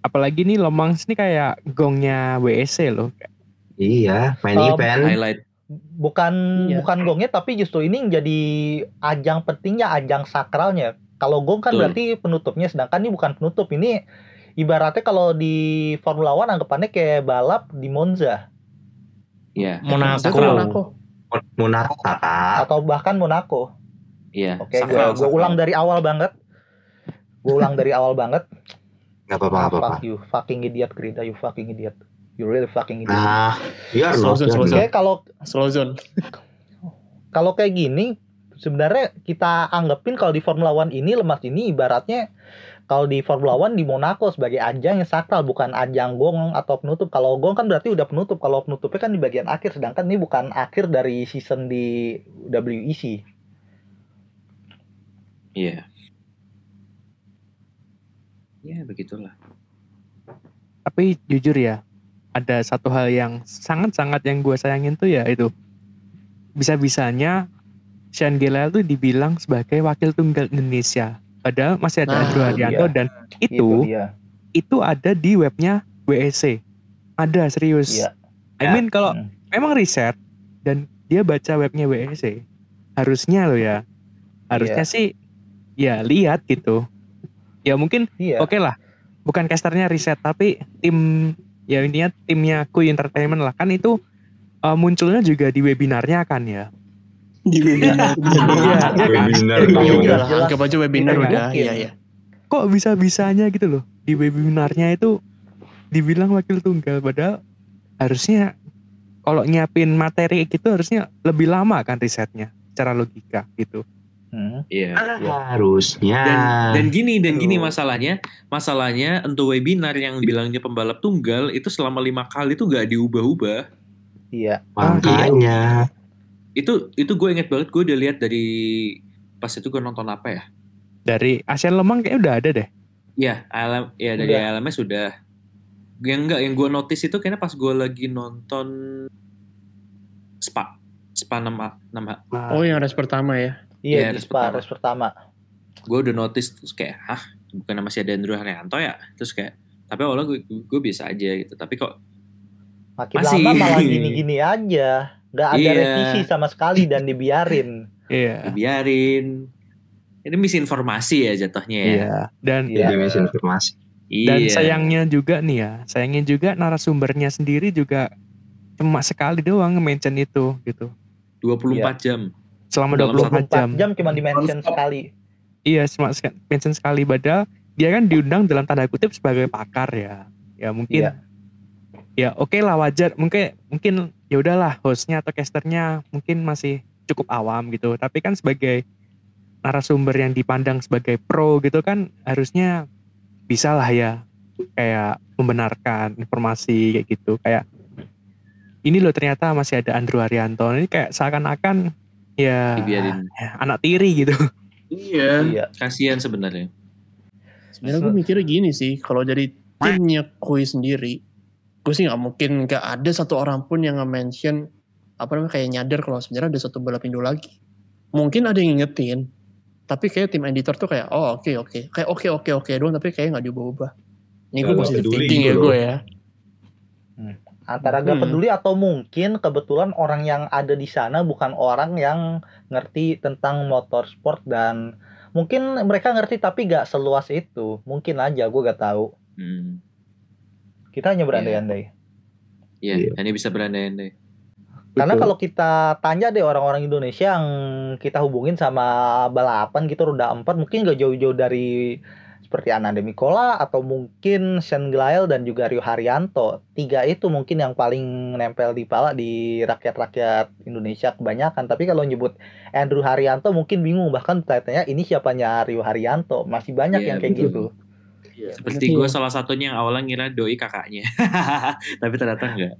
Apalagi nih Lemang ini kayak gongnya WEC loh. Iya, main Um, event. Highlight. Bukan Iya. bukan gongnya tapi justru ini jadi ajang pentingnya, ajang sakralnya. Kalau gong kan Betul. berarti penutupnya, sedangkan ini bukan penutup. Ini ibaratnya kalau di Formula One anggapannya kayak balap di Monza Iya. Monaco. Sakral. Monaco. Monaco kakak. atau bahkan Monaco. Iya. Oke, gue sakral, gue ulang dari awal banget. Gue ulang dari awal banget. Gak apa-apa, gak apa-apa. Fuck you, fucking idiot, Grida, you fucking idiot. You really fucking idiot. Nah, biar Slow zone, slow kalau Slow zone. kalau kayak gini sebenarnya kita anggapin kalau di Formula One ini lemas ini ibaratnya kalau di Formula One di Monaco sebagai ajang yang sakral bukan ajang gong atau penutup. Kalau gong kan berarti udah penutup. Kalau penutupnya kan di bagian akhir sedangkan ini bukan akhir dari season di WEC. Iya. Ya begitulah. Tapi jujur ya, ada satu hal yang sangat-sangat yang gue sayangin tuh ya itu. Bisa-bisanya Sean Gelael tuh dibilang sebagai wakil tunggal Indonesia. Padahal masih ada Nah, Andrew Haryanto iya. dan Itu itu dia. itu ada di webnya WEC. Ada serius. Iya. I mean kalau Hmm. memang riset dan dia baca webnya WEC, harusnya loh ya. Harusnya Iya. sih ya lihat gitu. Ya mungkin Iya. oke lah bukan casternya riset tapi tim ya intinya timnya Kui Entertainment lah kan itu uh, munculnya juga di webinarnya kan ya Di webinar. Iya, iya kan? Webinar Iya. Ya jelas, lah, jelas. anggap aja webinar udah. Iya, iya. kok bisa bisanya gitu loh di webinarnya itu dibilang wakil tunggal padahal harusnya kalau nyiapin materi gitu harusnya lebih lama kan risetnya secara logika gitu Hmm. Iya. Ah, Harusnya. Dan dan gini dan gini Aduh. masalahnya, masalahnya untuk webinar yang bilangnya pembalap tunggal itu selama lima kali itu nggak diubah-ubah. Iya. Makanya. Itu itu gue inget banget gue udah lihat dari pas itu gue nonton apa ya? dari Asian Lemang kayaknya udah ada deh Iya, ALM, ya dari Udah. ALMS sudah. Yang enggak yang gue notice itu kayaknya pas gue lagi nonton Spa. Spa 6 6 Nah, Oh yang race pertama ya. Iya, di race Spa, pertama. race pertama. gue udah notice terus kayak hah bukan masih ada Andrew Haryanto ya terus kayak tapi awalnya gue gue biasa aja gitu tapi kok Makin Masih. lama malah gini-gini aja. Nggak ada Iya. revisi sama sekali dan dibiarin. iya dibiarin ini misinformasi ya jatuhnya ya iya dan Iya. Jadi misinformasi. iya Dan sayangnya juga nih ya, sayangnya juga narasumbernya sendiri juga cuma sekali doang nge-mention itu gitu. 24 jam Selama Dalam 24 jam. 24 jam cuma di-mention sekali. Iya, cuma mention sekali padahal dia kan diundang dalam tanda kutip sebagai pakar ya. Ya mungkin Iya. ya oke lah wajar, mungkin mungkin ya udahlah hostnya atau casternya mungkin masih cukup awam gitu. Tapi kan sebagai narasumber yang dipandang sebagai pro gitu kan harusnya bisa lah ya kayak membenarkan informasi kayak gitu kayak ini loh ternyata masih ada Andrew Haryanto ini kayak seakan-akan ya, dibiarin ya, anak tiri gitu Iya. Iya. kasihan sebenarnya Sebenarnya gue mikirnya gini sih, kalau dari timnya Koi sendiri, gue sih nggak mungkin nggak ada satu orang pun yang nge-mention apa namanya kayak nyadar kalau sebenarnya ada satu balap Indo lagi. Mungkin ada yang ngingetin, tapi kayak tim editor tuh kayak oh oke oke, kayak oke oke oke doang, tapi kayak nggak diubah-ubah. Ini gue Nggak positive peduli thinking ya gitu gue loh. ya. Antara gak Hmm. peduli atau mungkin kebetulan orang yang ada di sana bukan orang yang ngerti tentang motorsport dan mungkin mereka ngerti tapi gak seluas itu. Mungkin aja gue gak tahu. hmm. Kita hanya berandai-andai. Iya, Iya. hanya bisa berandai-andai. Karena Betul. kalau kita tanya deh orang-orang Indonesia yang kita hubungin sama balapan gitu roda 4 mungkin gak jauh-jauh dari seperti Ananda Mikola atau mungkin Sean Glael dan juga Rio Haryanto. Tiga itu mungkin yang paling nempel di pala di rakyat-rakyat Indonesia kebanyakan. Tapi kalau nyebut Andrew Haryanto mungkin bingung bahkan tanya ini siapanya Rio Haryanto. Masih banyak Iya, yang kayak betul. gitu. Seperti gue salah satunya yang awalnya ngira doi kakaknya. Tapi ternyata enggak.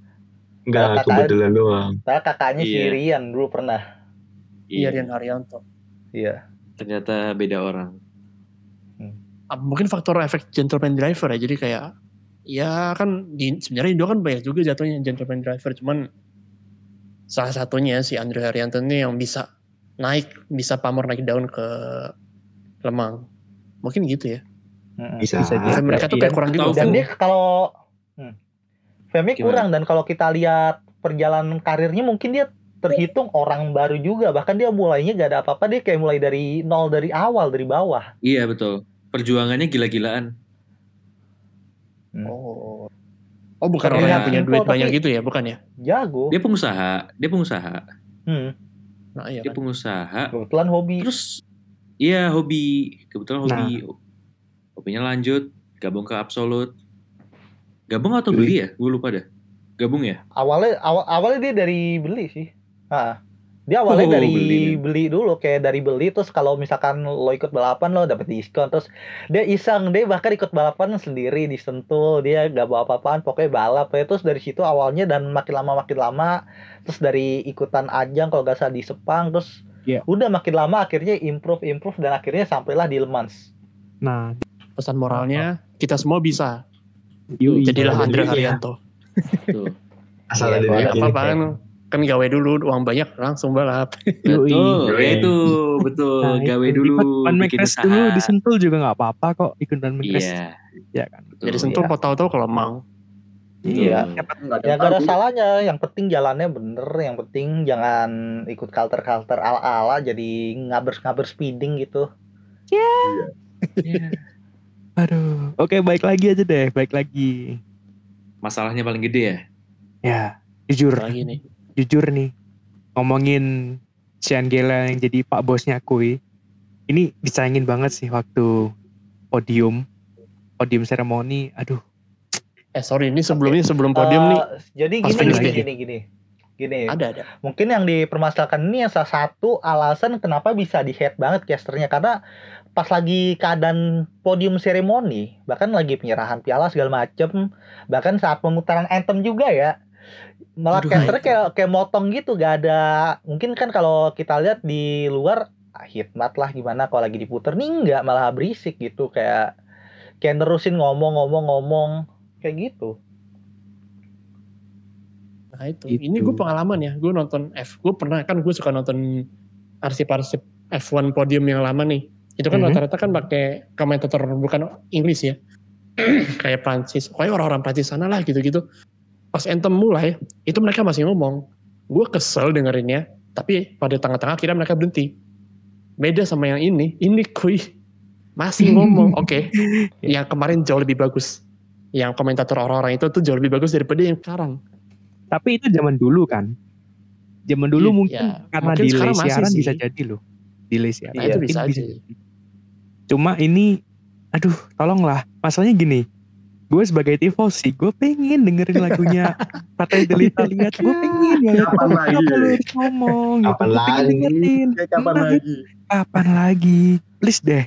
Enggak, Kakak- kebetulan doang. Padahal kakaknya si Iya. Rian dulu pernah. Iya Rian Haryanto. Iya. Ternyata beda orang. ah, mungkin faktor efek gentleman driver ya. Jadi kayak ya kan di, sebenarnya Indo kan banyak juga jatuhnya gentleman driver. Cuman salah satunya si Andre Haryanto ini yang bisa naik, bisa pamor naik daun ke Lemang. Mungkin gitu ya. Bisa. Bisa jadi. mereka tuh kayak kurang gitu. Atau- Dan dia kalau hmm, Gimana? kurang dan kalau kita lihat perjalanan karirnya mungkin dia terhitung orang baru juga bahkan dia mulainya gak ada apa-apa dia kayak mulai dari nol dari awal dari bawah Iya betul. Perjuangannya gila-gilaan. Oh. Oh bukan orang yang punya simple, duit banyak gitu ya, bukan ya? jago Dia pengusaha, dia pengusaha, hmm, Nah iya dia kan. pengusaha. kebetulan hobi Terus iya hobi, kebetulan hobi. Hobinya lanjut, gabung ke Absolut. Gabung atau beli ya? Gue lupa dah. Gabung ya? awalnya awal awalnya dia dari beli sih ah dia awalnya Oh, dari beli beli, dia. dulu kayak dari beli terus kalau misalkan lo ikut balapan lo dapet diskon terus dia iseng dia bahkan ikut balapan sendiri di Sentul dia gak bawa apa-apaan pokoknya balap ya terus dari situ awalnya dan makin lama makin lama terus dari ikutan ajang kalau gak salah di Sepang terus Iya. udah makin lama akhirnya improve improve dan akhirnya sampailah di Le Mans Nah, Pesan moralnya, kita semua bisa. yui. Jadilah Iya, Andre iya. Haryanto. Tuh. Asal Iya, ada. Ya apa-apa kan, kan gawe dulu, uang banyak, langsung balap. Yui. Betul, ya itu betul. Nah, Gawe itu. dulu, bikin Mekres dulu disentul juga nggak apa-apa kok ikut Mekres. Iya. Ya kan. betul. Jadi sentuh Iya. mau tahu-tahu kalau mau. iya ada ya yang gak ada salahnya yang penting jalannya bener yang penting jangan ikut kalter-kalter ala-ala jadi ngaber-ngaber speeding gitu Iya. Aduh. Oke, baik lagi aja deh, baik lagi. Masalahnya paling gede ya. Ya, jujur, Lagi nih. jujur nih. Ngomongin Sean Gela yang jadi pak bosnya Kui. Ini disayangin banget sih waktu podium. Podium seremoni. Aduh, Eh sorry, ini sebelumnya sebelum podium Eh, nih. jadi pas gini gini, deh. gini gini gini Ada, ada. mungkin yang dipermasalahkan ini yang salah satu alasan kenapa bisa di head banget casternya karena pas lagi keadaan podium seremoni bahkan lagi penyerahan piala segala macem bahkan saat pemutaran anthem juga ya malah Aduh, casternya kayak kayak motong gitu gak ada mungkin kan kalau kita lihat di luar ah, hikmat lah gimana kalau lagi diputer nih enggak malah berisik gitu kayak kayak nerusin ngomong-ngomong-ngomong kayak gitu Nah itu. Itu. Ini gue pengalaman ya. Gue nonton F. Gue pernah kan gue suka nonton arsip-arsip F1 podium yang lama nih. Itu kan Mhm. rata-rata kan pakai komentator bukan Inggris ya. Kayak Prancis. Pokoknya orang-orang Prancis sana lah gitu-gitu. Pas anthem mulai, itu mereka masih ngomong. Gue kesel dengerinnya. Tapi pada tengah-tengah akhirnya mereka berhenti. Beda sama yang ini. Ini kuy. Masih ngomong. Oke. Yang kemarin jauh lebih bagus. Yang komentator orang-orang itu tuh jauh lebih bagus daripada yang sekarang. tapi itu zaman dulu kan. Zaman dulu Iya, mungkin karena mungkin delay siaran bisa jadi loh. Delay siaran. Nah, itu Mungkin bisa aja. jadi. Cuma ini, aduh, tolonglah. Masalahnya gini, gue sebagai tifosi, gue pengen dengerin lagunya Partai Deli Italia. Gue pengen banget. Kapan lagi? Ngomong? gitu. Kapan Gue pengen lagi? dengerin. Kapan lagi? Kapan lagi? Please deh.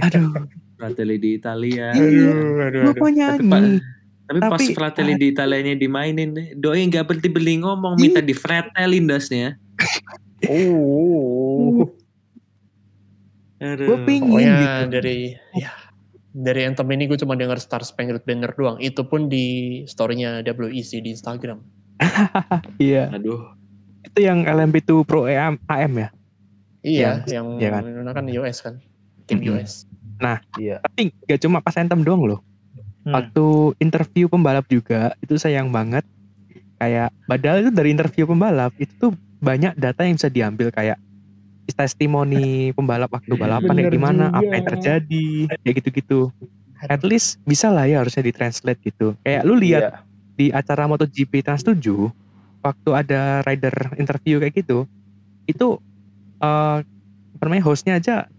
Aduh, Fratelli di Italia. Iya. aduh, gue mau nyanyi. Tapi pas Tapi- Fratelli di Italianya dimainin, doi nggak berhenti beli ngomong, minta di fretelin dasnya. Oh. Gue pengen Pokoknya gitu. dari ya dari Anthem ini gue cuma denger Star Spangled Banner doang. Itu pun di story-nya WEC di Instagram. Iya, Aduh. itu yang LMP2 Pro AM, AM ya. Iya, Yang- yang iya kan? kan US kan. Tim Mhm. US. iya Tapi gak cuma pas Anthem doang loh. Hmm. Waktu interview pembalap juga itu sayang banget. Kayak padahal itu dari interview pembalap itu tuh banyak data yang bisa diambil kayak testimoni pembalap waktu balapan kayak Bener gimana, juga. apa yang terjadi, kayak gitu-gitu. At least bisa lah ya harusnya ditranslate gitu. Kayak lu lihat Iya. di acara MotoGP Trans 7 waktu ada rider interview kayak gitu itu eh apa namanya hostnya aja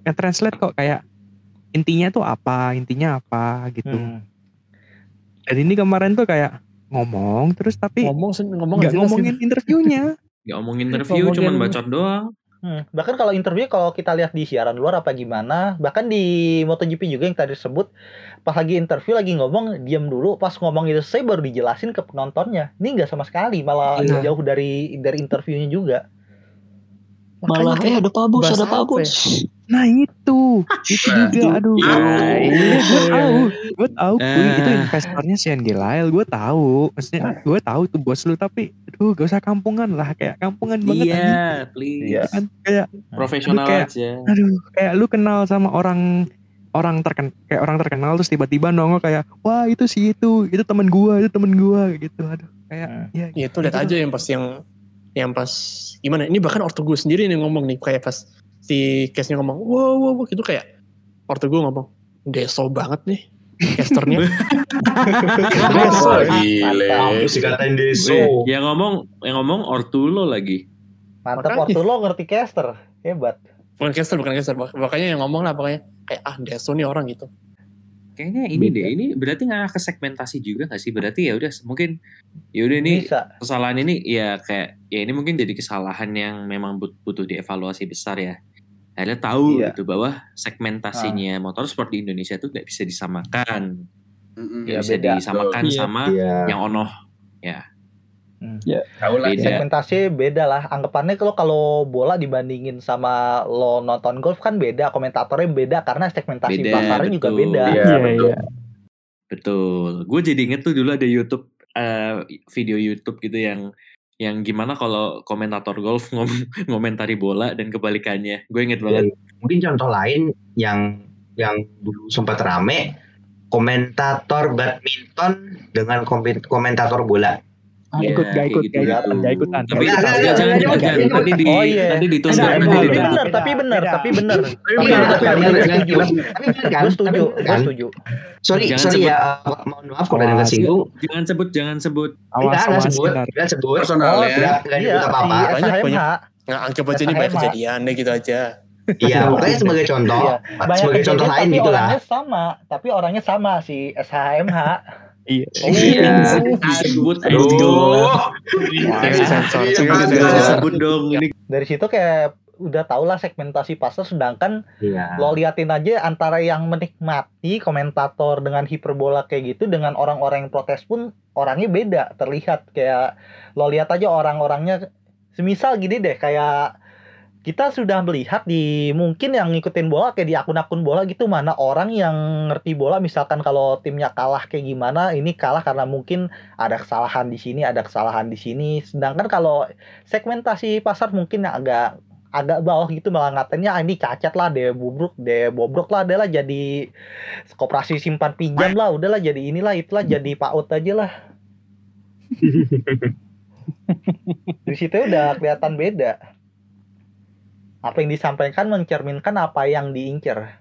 yang translate kok kayak intinya tuh apa intinya apa gitu Hmm. dan ini kemarin tuh kayak ngomong terus tapi Ngomong sen- ngomong jelas ngomongin gitu. interviewnya Nggak ngomongin interview, Ngomongin- cuman bacot doang. Hmm, Bahkan kalau interview kalau kita lihat di siaran luar apa gimana, bahkan di MotoGP juga yang tadi disebut, pas lagi interview lagi ngomong diam dulu, pas ngomong itu saya baru dijelasin ke penontonnya. Ini nggak sama sekali, malah Iya. jauh dari dari interviewnya juga. Malah eh ada Pak Bos, ada Pak Bos. nah itu itu Nah, juga aduh. Ya, gue tahu, gue tahu itu Ah. investornya si Andy Lyle, gue tahu. Maksudnya gue tahu itu bos lu tapi aduh gak usah kampungan lah, kayak kampungan banget. Iya, please. Iya. Kan kayak Profesional Aduh, kayak- aja. aduh kayak lu kenal sama orang orang terken kayak orang terkenal terus tiba-tiba nongol kayak wah itu si itu itu temen gua itu temen gua gitu aduh kayak Hmm. ya Ya itu lihat aja yang pas yang yang pas gimana? Ini bahkan ortu gue sendiri nih ngomong nih kayak pas si case-nya ngomong wow wow wow gitu kayak ortu gue ngomong deso banget nih casternya. Deso, gile. Kampus dikatain deso. Yang ngomong yang ngomong ortulo lagi. Mantap Makanya. waktu lo ngerti caster. Hebat. bukan caster bukan caster makanya yang ngomong lah pokoknya kayak ah deso nih orang gitu. Kayaknya ini Beda. deh, ini berarti nggak ke segmentasi juga nggak sih? Berarti ya udah mungkin ya udah ini Bisa. kesalahan ini ya kayak ya ini mungkin jadi kesalahan yang memang but- butuh dievaluasi besar ya. Akhirnya tahu Iya. gitu bahwa segmentasinya motorsport di Indonesia itu nggak bisa disamakan, Mm-mm. nggak Iya, bisa beda. disamakan Iya. sama Iya. yang ono. Tahu lah. Beda. Segmentasi beda lah. Anggapannya kalau kalau bola dibandingin sama lo nonton golf kan beda. Komentatornya beda karena segmentasi Beda, pasarnya juga betul. beda. Iya, Iya, betul. iya. Betul. Gue jadi inget tuh dulu ada YouTube eh, video YouTube gitu yang yang gimana kalau komentator golf ngom ngomentari bola dan kebalikannya. Gue inget banget. Mungkin contoh lain yang yang dulu sempat rame komentator badminton dengan komen- komentator bola. Ah, Iya, ikut gak ikut gitu. gak ikutan gak ikutan Tapi jangan jangan jangan nanti di Oh, iya. nanti Enggak, nanti bener, tapi bener, Beda. tapi bener. Tapi Tapi bener, bener, tapi tapi bener, gue tapi setuju. Tapi bener kan? Gue setuju, kan? Sorry, Jangan sorry ya. uh, mohon maaf kalau ada yang Awas. kesinggung. Jangan sebut jangan sebut. awas awas sebut. Enggak sebut. Personal Oh, ya. Enggak, enggak Iya, disebut apa-apa. si Banyak, banyak. Nggak anggap aja ini banyak kejadian deh gitu aja. Iya, pokoknya sebagai contoh, sebagai contoh lain gitu lah. orangnya sama. Tapi orangnya sama si SHMH. Iya Iya. Disebut. Aduh. Iya, iya, disebut dong ini. Dari situ kayak udah tau lah segmentasi pasar sedangkan Iya. lo liatin aja antara yang menikmati komentator dengan hiperbola kayak gitu dengan orang-orang yang protes pun orangnya beda terlihat kayak lo lihat aja orang-orangnya semisal gini deh kayak kita sudah melihat di mungkin yang ngikutin bola kayak di akun-akun bola gitu mana orang yang ngerti bola. Misalkan kalau timnya kalah kayak gimana ini kalah karena mungkin ada kesalahan di sini ada kesalahan di sini. Sedangkan kalau segmentasi pasar mungkin yang agak agak bawah gitu malah ngatain ah ini cacat lah deh bobrok deh bobrok lah adalah jadi koperasi simpan pinjam lah udahlah jadi inilah itulah jadi PAUD aja lah. Di situ udah kelihatan beda apa yang disampaikan mencerminkan apa yang diincar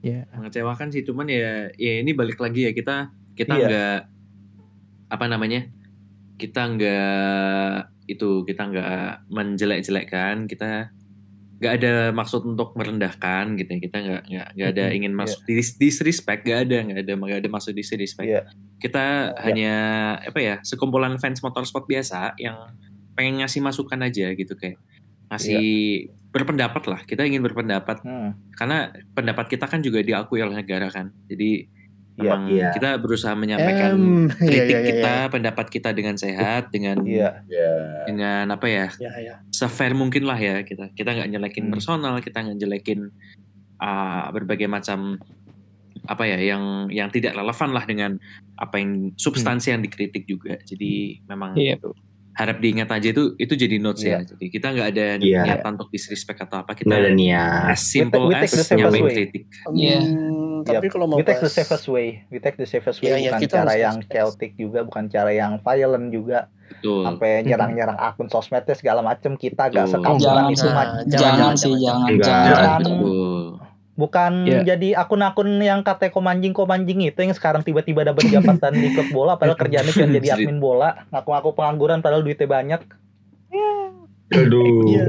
ya Mengecewakan sih cuman ya ya ini balik lagi ya kita kita Iya. nggak apa namanya? Kita nggak itu kita nggak menjelek-jelekkan kita nggak ada maksud untuk merendahkan gitu ya kita nggak nggak nggak ada ingin masuk dis- disrespect nggak ada nggak ada nggak ada maksud disrespect Iya. kita Iya. hanya apa ya sekumpulan fans motorsport biasa yang pengen ngasih masukan aja gitu kayak ngasih berpendapat lah kita ingin berpendapat Hmm, karena pendapat kita kan juga diakui oleh negara kan jadi Iya, memang iya. kita berusaha menyampaikan Em, iya, kritik iya, iya, kita pendapat kita dengan sehat dengan iya Ya. dengan apa ya Iya, iya. sefair mungkin lah ya kita kita nggak nyelekin Hmm. personal kita nggak jelekin uh, berbagai macam apa ya yang yang tidak relevan lah dengan apa yang substansi yang dikritik juga jadi memang Iya. Harap diingat aja itu itu jadi notes ya Iya. jadi kita nggak ada Iya. niatan untuk disrespect atau apa kita Nggak ada niat. as simple We take- we as take way. kritik Iya. Hmm, tapi kalau mau we take the safest way we take the safest way Iya, iya, bukan kita cara yang chaotic juga bukan cara yang violent juga betul sampai nyerang-nyerang akun sosmednya segala macem kita gak sekampungan Jangan, itu Nah, Mat. jangan, Jangan, jangan, sih, jangan. jangan, Enggak. jangan. Jangan. Bukan Iya. jadi akun-akun yang kata komanjing komanjing itu yang sekarang tiba-tiba dapat jabatan di klub bola padahal kerjaannya cuma jadi admin bola ngaku-ngaku pengangguran padahal duitnya banyak Aduh. Iya.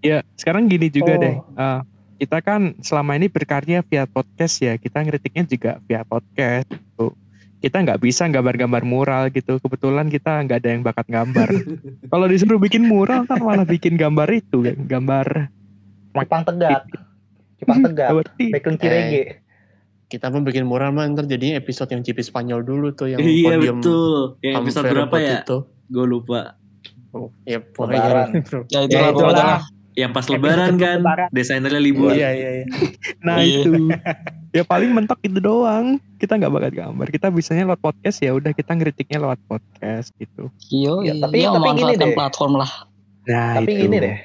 ya sekarang gini juga Oh. deh eh, kita kan selama ini berkarya via podcast ya kita ngeritiknya juga via podcast gitu. kita nggak bisa gambar-gambar mural gitu kebetulan kita nggak ada yang bakat gambar kalau disuruh bikin mural kan malah bikin gambar itu kan gambar Jepang tegak Jepang tegak berarti Backlink Cirege Kita pun bikin murah mah ntar jadinya episode yang GP Spanyol dulu tuh yang iya podium betul yang episode berapa ya Itu. gue lupa Oh, ya Lebaran. pokoknya Ya Ya, itulah. Yang pas lebaran kan, Lebaran. desainernya libur. Iya iya iya. Nah Iya. itu. ya paling mentok itu doang. Kita nggak bakal gambar. Kita bisanya lewat podcast ya udah kita ngeritiknya lewat podcast gitu. Yo, Ya, tapi, tapi- dia tapi gini memanfaatkan deh. platform lah. Nah Tapi itu. gini deh.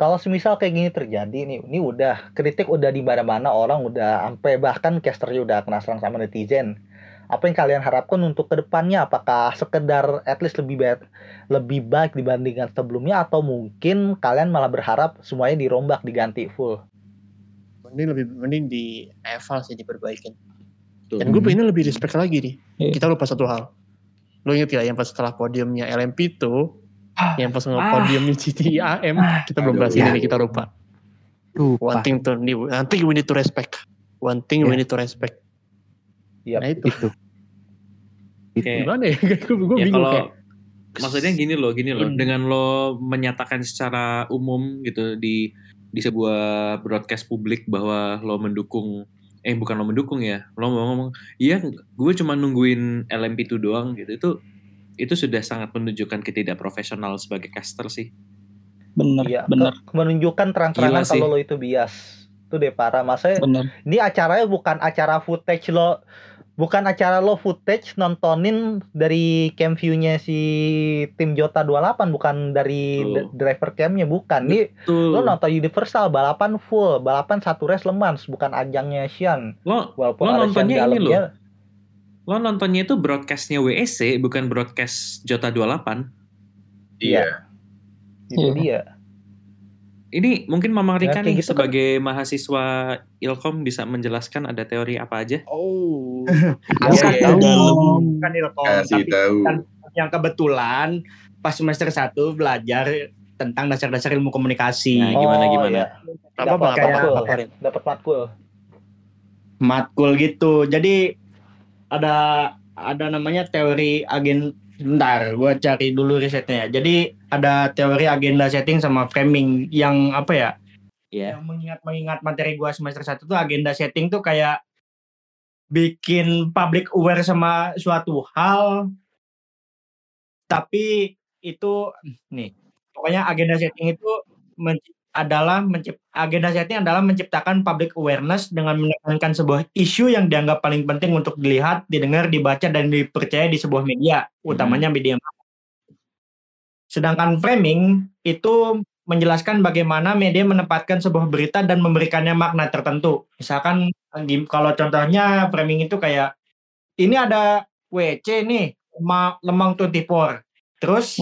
Kalau semisal kayak gini terjadi nih, ini udah kritik udah di mana-mana orang udah sampai bahkan casternya udah kena serang sama netizen. Apa yang kalian harapkan untuk ke depannya? Apakah sekedar at least lebih baik lebih baik dibandingkan sebelumnya atau mungkin kalian malah berharap semuanya dirombak diganti full? Mending lebih mending di eval sih diperbaikin. Tuh. Dan gue pengennya lebih respect lagi nih. Iya. Kita lupa satu hal. Lo inget gak yang pas setelah podiumnya LMP itu, yang pas nge-podiumnya GTIAM, kita belum bahas Ya. ini nih, kita lupa. Lupa. One thing to one thing we need to respect. One thing we Ya. need to respect. Yap. Nah itu. Itu. Gimana ya? gue gue ya bingung kalau kayak. maksudnya gini loh, gini loh. Hmm. Dengan lo menyatakan secara umum gitu di di sebuah broadcast publik bahwa lo mendukung eh bukan lo mendukung ya. Lo mau ngomong, "Iya, gue cuma nungguin LMP2 doang." gitu. Itu itu sudah sangat menunjukkan ketidakprofesional sebagai caster sih. Bener, Iya, bener, menunjukkan terang-terangan kalau lo itu bias. Itu deh parah. Masa bener. ini acaranya bukan acara footage lo bukan acara lo footage nontonin dari cam view-nya si tim Jota 28 bukan dari Betul. driver cam-nya bukan. Ini lo nonton Universal balapan full, balapan satu race Le Mans bukan ajangnya Xian. Lo Walaupun Lo nontonnya ini dalamnya. Lo nontonnya itu broadcastnya WEC bukan broadcast Jota 28. Iya. Itu Iya. dia. Ini mungkin Mama Ya, Rika kayak nih gitu kan. sebagai mahasiswa Ilkom bisa menjelaskan ada teori apa aja? Oh. Iya, iya. Dalam. Bukan Ilkom, Kasih tapi tahu. kan yang kebetulan pas semester 1 belajar tentang dasar-dasar ilmu komunikasi. Nah, gimana Oh, gimana? iya. Apa apa? Dapat matkul. matkul gitu. Jadi ada ada namanya teori agen Bentar, gue cari dulu risetnya. Jadi ada teori agenda setting sama framing yang apa ya? Iya. Yang mengingat-mengingat materi gue semester 1 tuh agenda setting tuh kayak bikin public aware sama suatu hal tapi itu nih pokoknya agenda setting itu adalah agenda setting adalah menciptakan public awareness dengan menekankan sebuah isu yang dianggap paling penting untuk dilihat, didengar, dibaca dan dipercaya di sebuah media, utamanya media massa. Sedangkan framing itu menjelaskan bagaimana media menempatkan sebuah berita dan memberikannya makna tertentu. Misalkan kalau contohnya framing itu kayak ini ada WC nih, Lema- Lemang 24. Terus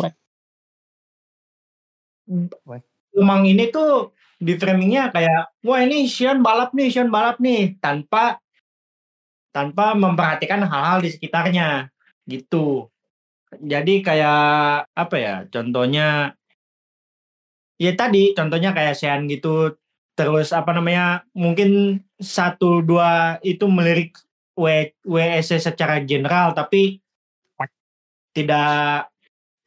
What? Lemang ini tuh di framingnya kayak wah ini Xian balap nih, Xian balap nih tanpa tanpa memperhatikan hal-hal di sekitarnya gitu. Jadi kayak apa ya? Contohnya ya tadi contohnya kayak Xian gitu terus apa namanya mungkin satu dua itu melirik W WSC secara general tapi tidak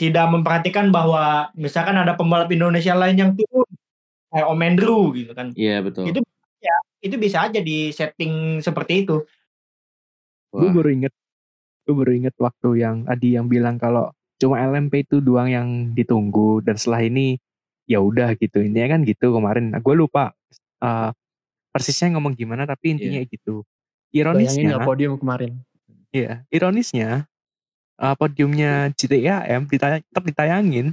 tidak memperhatikan bahwa misalkan ada pembalap Indonesia lain yang turun kayak Om Andrew gitu kan Iya betul. Itu- itu bisa aja di setting seperti itu Gue baru inget, gue baru inget waktu yang Adi yang bilang kalau cuma LMP itu doang yang ditunggu dan setelah ini ya udah gitu. Intinya kan gitu kemarin. Gue lupa eh, persisnya ngomong gimana tapi intinya gitu. Bayangin Ironisnya, nggak podium kemarin? Iya, ironisnya eh, podiumnya GTAM ditayang, tetap ditayangin.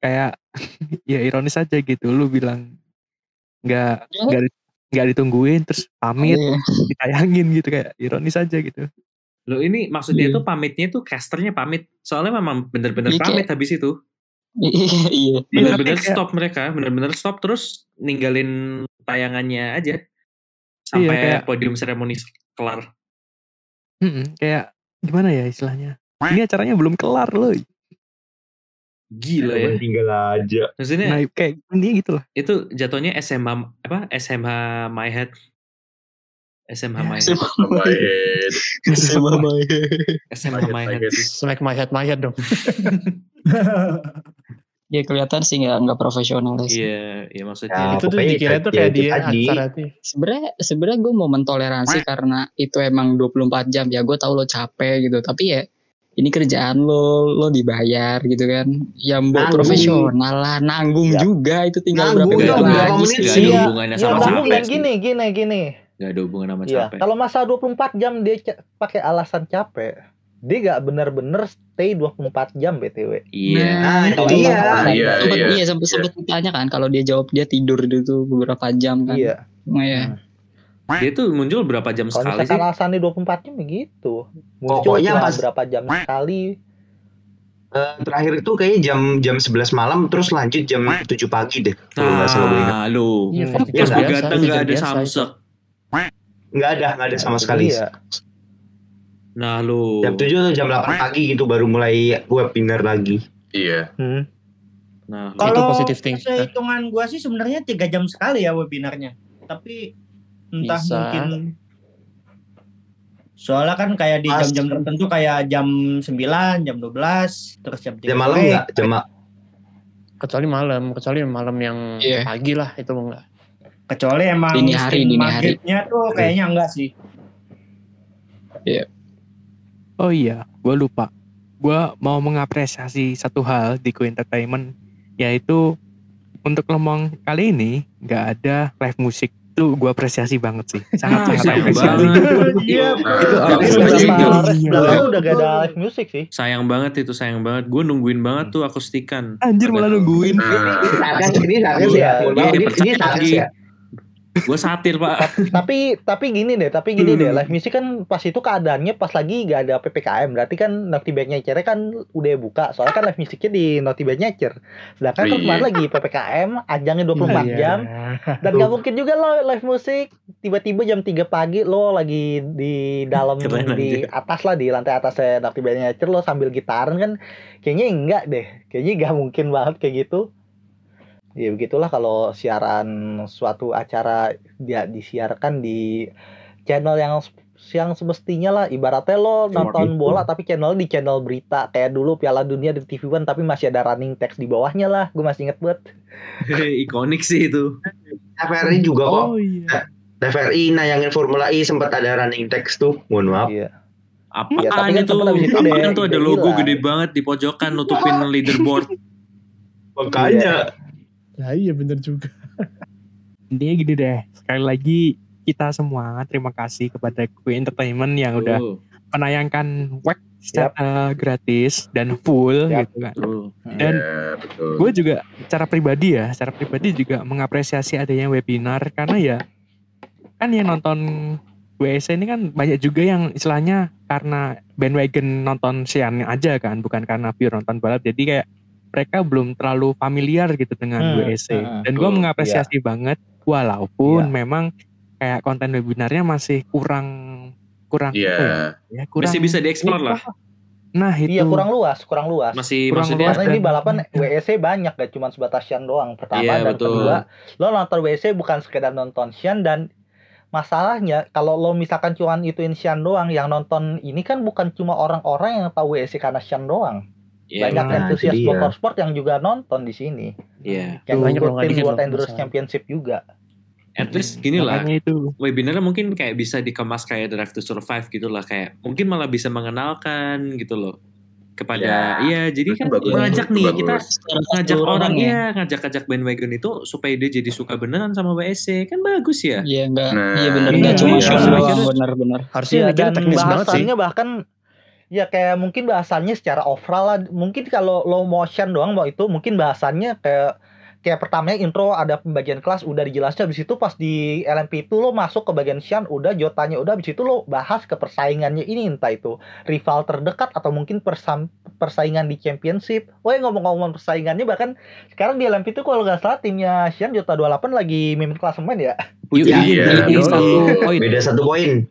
Kayak ya ironis aja gitu. Lu bilang nggak Ya. nggak nggak ditungguin terus pamit Iya. ditayangin gitu kayak ironis aja gitu. Lo ini maksudnya Iya. tuh pamitnya tuh casternya pamit. Soalnya memang bener-bener Iya, pamit habis itu. Iya, iya. Iya, Bener-bener kayak- stop mereka, bener-bener stop terus ninggalin tayangannya aja. Iya, Sampai kayak- podium seremoni kelar. Mm-mm, kayak gimana ya istilahnya? Ini acaranya belum kelar loh. Gila ya. tinggal aja. Maksudnya Nah, kayak ini gitu lah. itu jatuhnya SMH apa? SMH My Head. SMH My Head. Oh my head. SMH My head. Smack my head, my head dong. Ya kelihatan sih nggak nggak profesional sih. Iya, iya maksudnya. Ya, itu tuh dikira itu tuh kayak dia tadi. acara tuh. Sebenarnya sebenarnya gue mau mentoleransi karena itu emang 24 jam ya. Gue tahu lo capek gitu. Tapi ya ini kerjaan lo lo dibayar gitu kan ya mbok Nanggung. profesional lah nanggung Ya. juga itu tinggal Nanggung berapa jam ada, lagi sih? ada Iya, hubungannya Ya sama nanggung capek gini, gini, gini. Nggak ada hubungan sama Iya, capek. kalau masa 24 jam dia pakai alasan capek. Dia gak bener-bener stay 24 jam BTW. Iya. Nah, itu Kalau dia. alasan- Iya, Sempet, iya. iya sempat sempat ditanya kan kalau dia jawab dia tidur itu beberapa jam kan. Iya. Cuma ya. Dia tuh muncul berapa jam Kalau sekali sih? misalkan alasannya 24 jam ya gitu. Muncul Pokoknya pas- berapa jam sekali. Eh, terakhir itu kayaknya jam jam 11 malam terus lanjut jam 7 pagi deh. Kalau nggak salah gue ingat. Nah, lu. Iya, Hmm. Pas Iya, begadang ada biasa itu. samsek. Nggak ada, nggak ada sama sekali. Iya. Nah, lu. Jam 7 atau jam 8 pagi gitu baru mulai webinar lagi. Iya. Hmm. Nah, Kalau positive thing. sehitungan gua sih sebenarnya tiga jam sekali ya webinarnya. Tapi entah Bisa. mungkin soalnya kan kayak di jam-jam tertentu kayak jam 9, jam 12, terus jam 3 Jam malam sore. nggak? Jam Kecuali malam, kecuali malam yang Iya. pagi lah itu enggak. Kecuali emang Dini hari, dini hari. tuh kayaknya enggak sih. Oh iya, gue lupa. Gue mau mengapresiasi satu hal di Queen Entertainment, yaitu untuk Lemong kali ini nggak ada live musik. Itu gue apresiasi banget sih. Sangat sangat apresiasi. banget. Iya, Itu udah gak ada live music sih. Sayang banget itu, sayang banget. Gue nungguin banget tuh akustikan. Anjir malah nungguin. Nah, Ini sarkas, ini sarkas ya. Iya, ini, sarkas lagi. ya. Gue satir, Pak. tapi tapi gini deh, tapi gini deh, live music kan pas itu keadaannya pas lagi gak ada PPKM, berarti kan Bag Nyecer kan udah buka, soalnya kan live musiknya di Bag Nyecer. Sedangkan kan Iya. kemarin lagi PPKM, ajangnya 24 Iya. jam, dan gak mungkin juga lo live musik tiba-tiba jam 3 pagi lo lagi di dalam Keren di atas lah di lantai atasnya Bag Nyecer lo sambil gitaran kan kayaknya enggak deh, kayaknya gak mungkin banget kayak gitu. Ya begitulah kalau siaran suatu acara dia disiarkan di channel yang yang semestinya lah ibaratnya lo nonton bola tapi channel di channel berita kayak dulu Piala Dunia di TV One tapi masih ada running text di bawahnya lah gue masih inget banget Ikonik sih itu. TVRI juga kok. Oh iya. TVRI nayangin Formula E sempat ada running text tuh. Mohon maaf. iya Apaan Iya, tapi kan itu? sempet abis itu Apaan deh- tuh ada logo gede banget di pojokan nutupin leaderboard. Makanya. Nah, iya bener juga. Intinya gini deh, sekali lagi kita semua terima kasih kepada Queen Entertainment yang udah menayangkan WEC secara gratis dan full Yap. gitu kan. tuh. Dan Iya, betul. gue juga secara pribadi ya, secara pribadi juga mengapresiasi adanya webinar karena ya kan yang nonton WSC ini kan banyak juga yang istilahnya karena bandwagon nonton Sian aja kan, bukan karena pure nonton balap. Jadi kayak mereka belum terlalu familiar gitu dengan Hmm, WSC. hmm, Dan gue betul. mengapresiasi banget walaupun Iya. memang kayak konten webinarnya masih kurang kurang Iya. apa ya? ya kurang Masih bisa dieksplor lah. Nah itu iya kurang luas kurang luas Masih Kurang maksudnya luas. karena ini balapan WEC banyak gak cuma sebatas Sian doang pertama Iya, dan betul. kedua lo nonton WEC bukan sekedar nonton Sian dan masalahnya kalau lo misalkan cuma ituin Sian doang yang nonton ini kan bukan cuma orang-orang yang tahu WEC karena Sian doang Iya, banyak Nah, entusias itu dia. motorsport yang juga nonton di sini Iya. yang Banyak World loh, Endurance masalah. Championship juga At least gini lah. itu webinarnya mungkin kayak bisa dikemas kayak Drive to Survive gitu lah kayak mungkin malah bisa mengenalkan gitu loh kepada iya jadi Itu kan bagus, ngajak itu nih bagus. kita Secara ngajak orang ya. iya ngajak-ngajak bandwagon itu supaya dia jadi suka beneran sama WSC kan bagus ya Iya enggak, Nah, iya benar iya, enggak cuma iya. Sean Harusnya doang, mikirnya- benar-benar. Harusnya Iya, mikirnya dan teknis banget sih. bahasannya bahkan ya kayak mungkin bahasannya secara overall lah. Mungkin kalau low motion doang mau itu mungkin bahasannya kayak kayak pertamanya intro ada pembagian kelas udah dijelasin habis itu pas di LMP itu lo masuk ke bagian Sian udah jotanya udah. Habis itu lo bahas ke persaingannya ini entah itu rival terdekat atau mungkin persam, persaingan di championship. Oh ya ngomong-ngomong persaingannya bahkan sekarang di LMP itu kalau nggak salah timnya Sian Jota 28 lagi mimpin klasemen ya? Puji Iya, dingin, iya, dingin. betul. satu poin. Beda satu poin.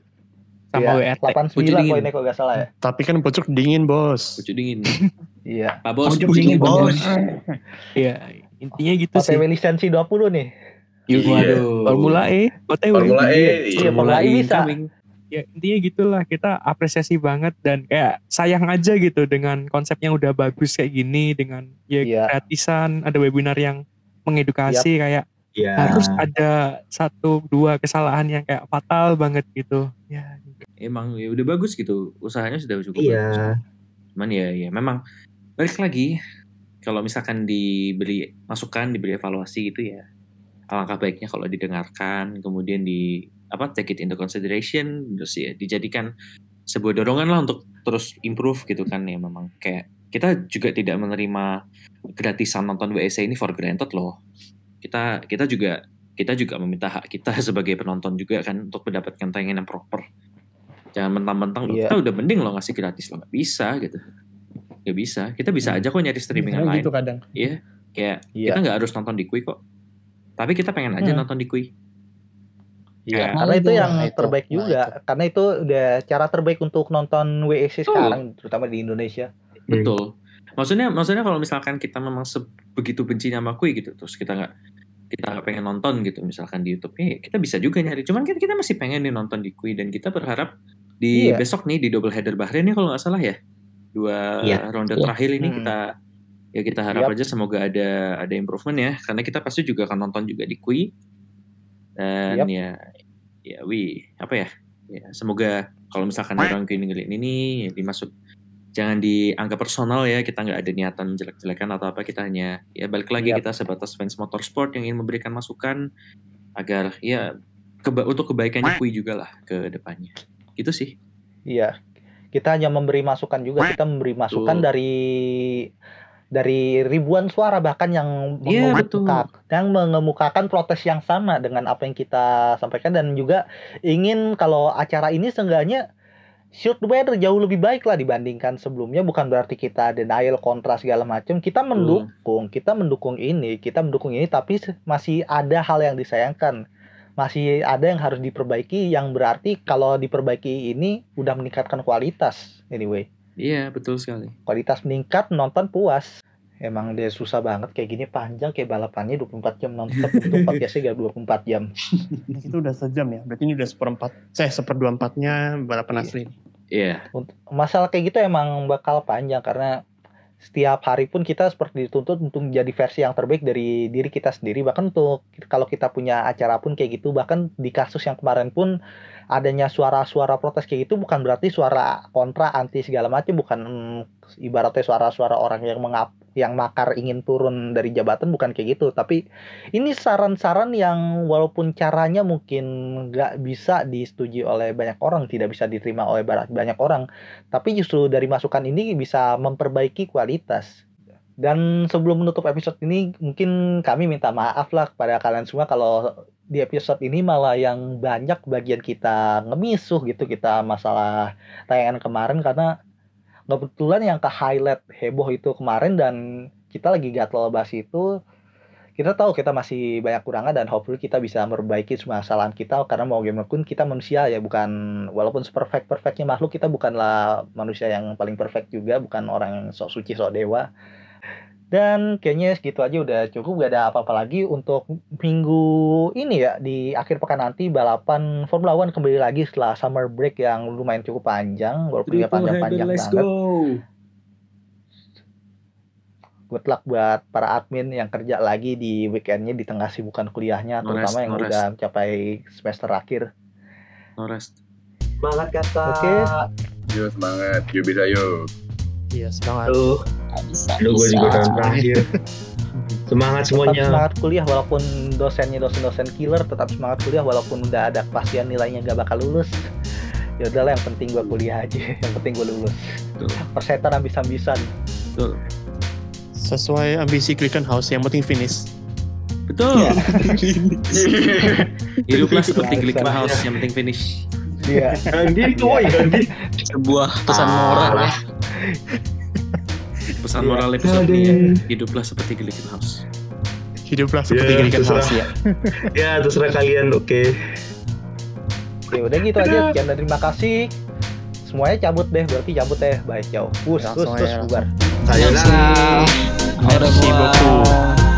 Sama Iya, WRT 89 Puji dingin. poinnya kalau nggak salah ya Tapi kan pucuk dingin bos. puji dingin iya Pak Bos Pucuk puji dingin, dingin Bos. Iya, intinya gitu sih. OTW lisensi 20 nih Yuk, Iya. waduh. Formula E, OTW. Formula E. Iya, Formula E bisa. incoming. Ya, intinya gitulah kita apresiasi banget dan kayak sayang aja gitu dengan konsep yang udah bagus kayak gini dengan ya Iya. gratisan, ada webinar yang mengedukasi kayak Iya. harus ada satu dua kesalahan yang kayak fatal banget gitu. Ya, emang ya udah bagus gitu usahanya sudah cukup bagus. Iya. Cuman ya ya memang balik lagi kalau misalkan diberi masukan, diberi evaluasi gitu ya. Alangkah baiknya kalau didengarkan, kemudian di apa take it into consideration terus ya dijadikan sebuah dorongan lah untuk terus improve gitu kan ya memang kayak kita juga tidak menerima gratisan nonton WEC ini for granted loh. Kita kita juga kita juga meminta hak kita sebagai penonton juga kan untuk mendapatkan tayangan yang proper. Jangan mentang-mentang Iya. kita udah mending loh ngasih gratis loh nggak bisa gitu. Nggak bisa. Kita bisa aja kok nyari streaming yang Biasanya lain. gitu kadang. Iya, kayak Iya. kita nggak harus nonton di Kui kok. Tapi kita pengen aja Hmm. nonton di Kui. Iya, Kayak- karena itu Nah, yang itu. terbaik Nah, juga. Karena itu udah cara terbaik untuk nonton WEC Betul. sekarang, terutama di Indonesia. Betul. Maksudnya maksudnya kalau misalkan kita memang sebegitu benci sama Kui gitu, terus kita nggak kita nggak pengen nonton gitu misalkan di YouTube, eh, kita bisa juga nyari. Cuman kan kita masih pengen nih nonton di Kui dan kita berharap di Iya. besok nih di double header Bahrain ya kalau nggak salah ya dua Iya. ronde Iya. terakhir ini Hmm. kita ya kita harap Yap. aja semoga ada ada improvement ya karena kita pasti juga akan nonton juga di Kui dan Yap. ya ya wi apa ya ya semoga kalau misalkan orang Kui dengerin ini ya dimasuk jangan dianggap personal ya kita nggak ada niatan jelek-jelekan atau apa kita hanya ya balik lagi Yap. kita sebatas fans motorsport yang ingin memberikan masukan agar ya keba- untuk kebaikannya Kui juga lah ke depannya gitu sih Iya. Kita hanya memberi masukan juga, kita memberi masukan Betul. dari dari ribuan suara bahkan yang Iya, betul. mengemuka- yang mengemukakan protes yang sama dengan apa yang kita sampaikan dan juga ingin kalau acara ini seenggaknya shoot weather jauh lebih baik lah dibandingkan sebelumnya bukan berarti kita denial kontra segala macam kita mendukung kita mendukung ini kita mendukung ini tapi masih ada hal yang disayangkan masih ada yang harus diperbaiki yang berarti kalau diperbaiki ini udah meningkatkan kualitas anyway iya betul sekali kualitas meningkat nonton puas emang dia susah banget kayak gini panjang kayak balapannya 24 jam nonstop untuk podcastnya gak 24 jam Itu udah sejam ya. Berarti ini udah seperempat. Saya seperdua empatnya balapan Iya. asli. iya masalah kayak gitu emang bakal panjang karena setiap hari pun kita seperti dituntut untuk menjadi versi yang terbaik dari diri kita sendiri. Bahkan untuk kalau kita punya acara pun kayak gitu bahkan di kasus yang kemarin pun adanya suara-suara protes kayak gitu bukan berarti suara kontra anti segala macam bukan mm, ibaratnya suara-suara orang yang mengap yang makar ingin turun dari jabatan bukan kayak gitu. Tapi ini saran-saran yang walaupun caranya mungkin nggak bisa disetujui oleh banyak orang tidak bisa diterima oleh ba- banyak orang tapi justru dari masukan ini bisa memperbaiki kualitas. Dan sebelum menutup episode ini mungkin kami minta maaf lah kepada kalian semua kalau di episode ini malah yang banyak bagian kita ngemisuh gitu kita masalah tayangan kemarin karena kebetulan yang ke highlight heboh itu kemarin dan kita lagi gatel bahas itu kita tahu kita masih banyak kurangan dan hopefully kita bisa memperbaiki semua kesalahan kita karena mau gimana pun kita manusia ya bukan walaupun perfect perfectnya makhluk kita bukanlah manusia yang paling perfect juga bukan orang yang sok suci sok dewa dan kayaknya segitu aja udah cukup gak ada apa-apa lagi untuk minggu ini ya di akhir pekan nanti balapan Formula One kembali lagi setelah summer break yang lumayan cukup panjang walaupun nggak panjang-panjang banget good luck buat para admin yang kerja lagi di weekendnya di tengah sibukan kuliahnya No terutama rest, yang no udah mencapai semester akhir no rest Semangat kata. Oke. Yo semangat, yo bisa yo. Iya, semangat. Nggak bisa aduh gue juga tahun terakhir. Semangat tetap semuanya. semangat kuliah walaupun dosennya dosen-dosen killer tetap semangat kuliah walaupun udah ada kepastian nilainya gak bakal lulus ya udahlah yang penting gua kuliah aja yang penting gua lulus Betul. persetan betul Sesuai ambisi Clicken House, yang penting finish. betul Iya. hiduplah seperti. Glickman House yang penting finish iya Ganti itu, woi ganti. sebuah pesan moral ya pesan Iya. moral episode Aduh. ini ya, hiduplah seperti Glickman House Hiduplah seperti Ya, Clicken terserah. House ya. Ya terserah kalian, oke. ya udah gitu aja sekian dan terima kasih semuanya cabut deh berarti cabut deh baik jauh us us Langsung us aja, bubar Sayonara. Merci beaucoup.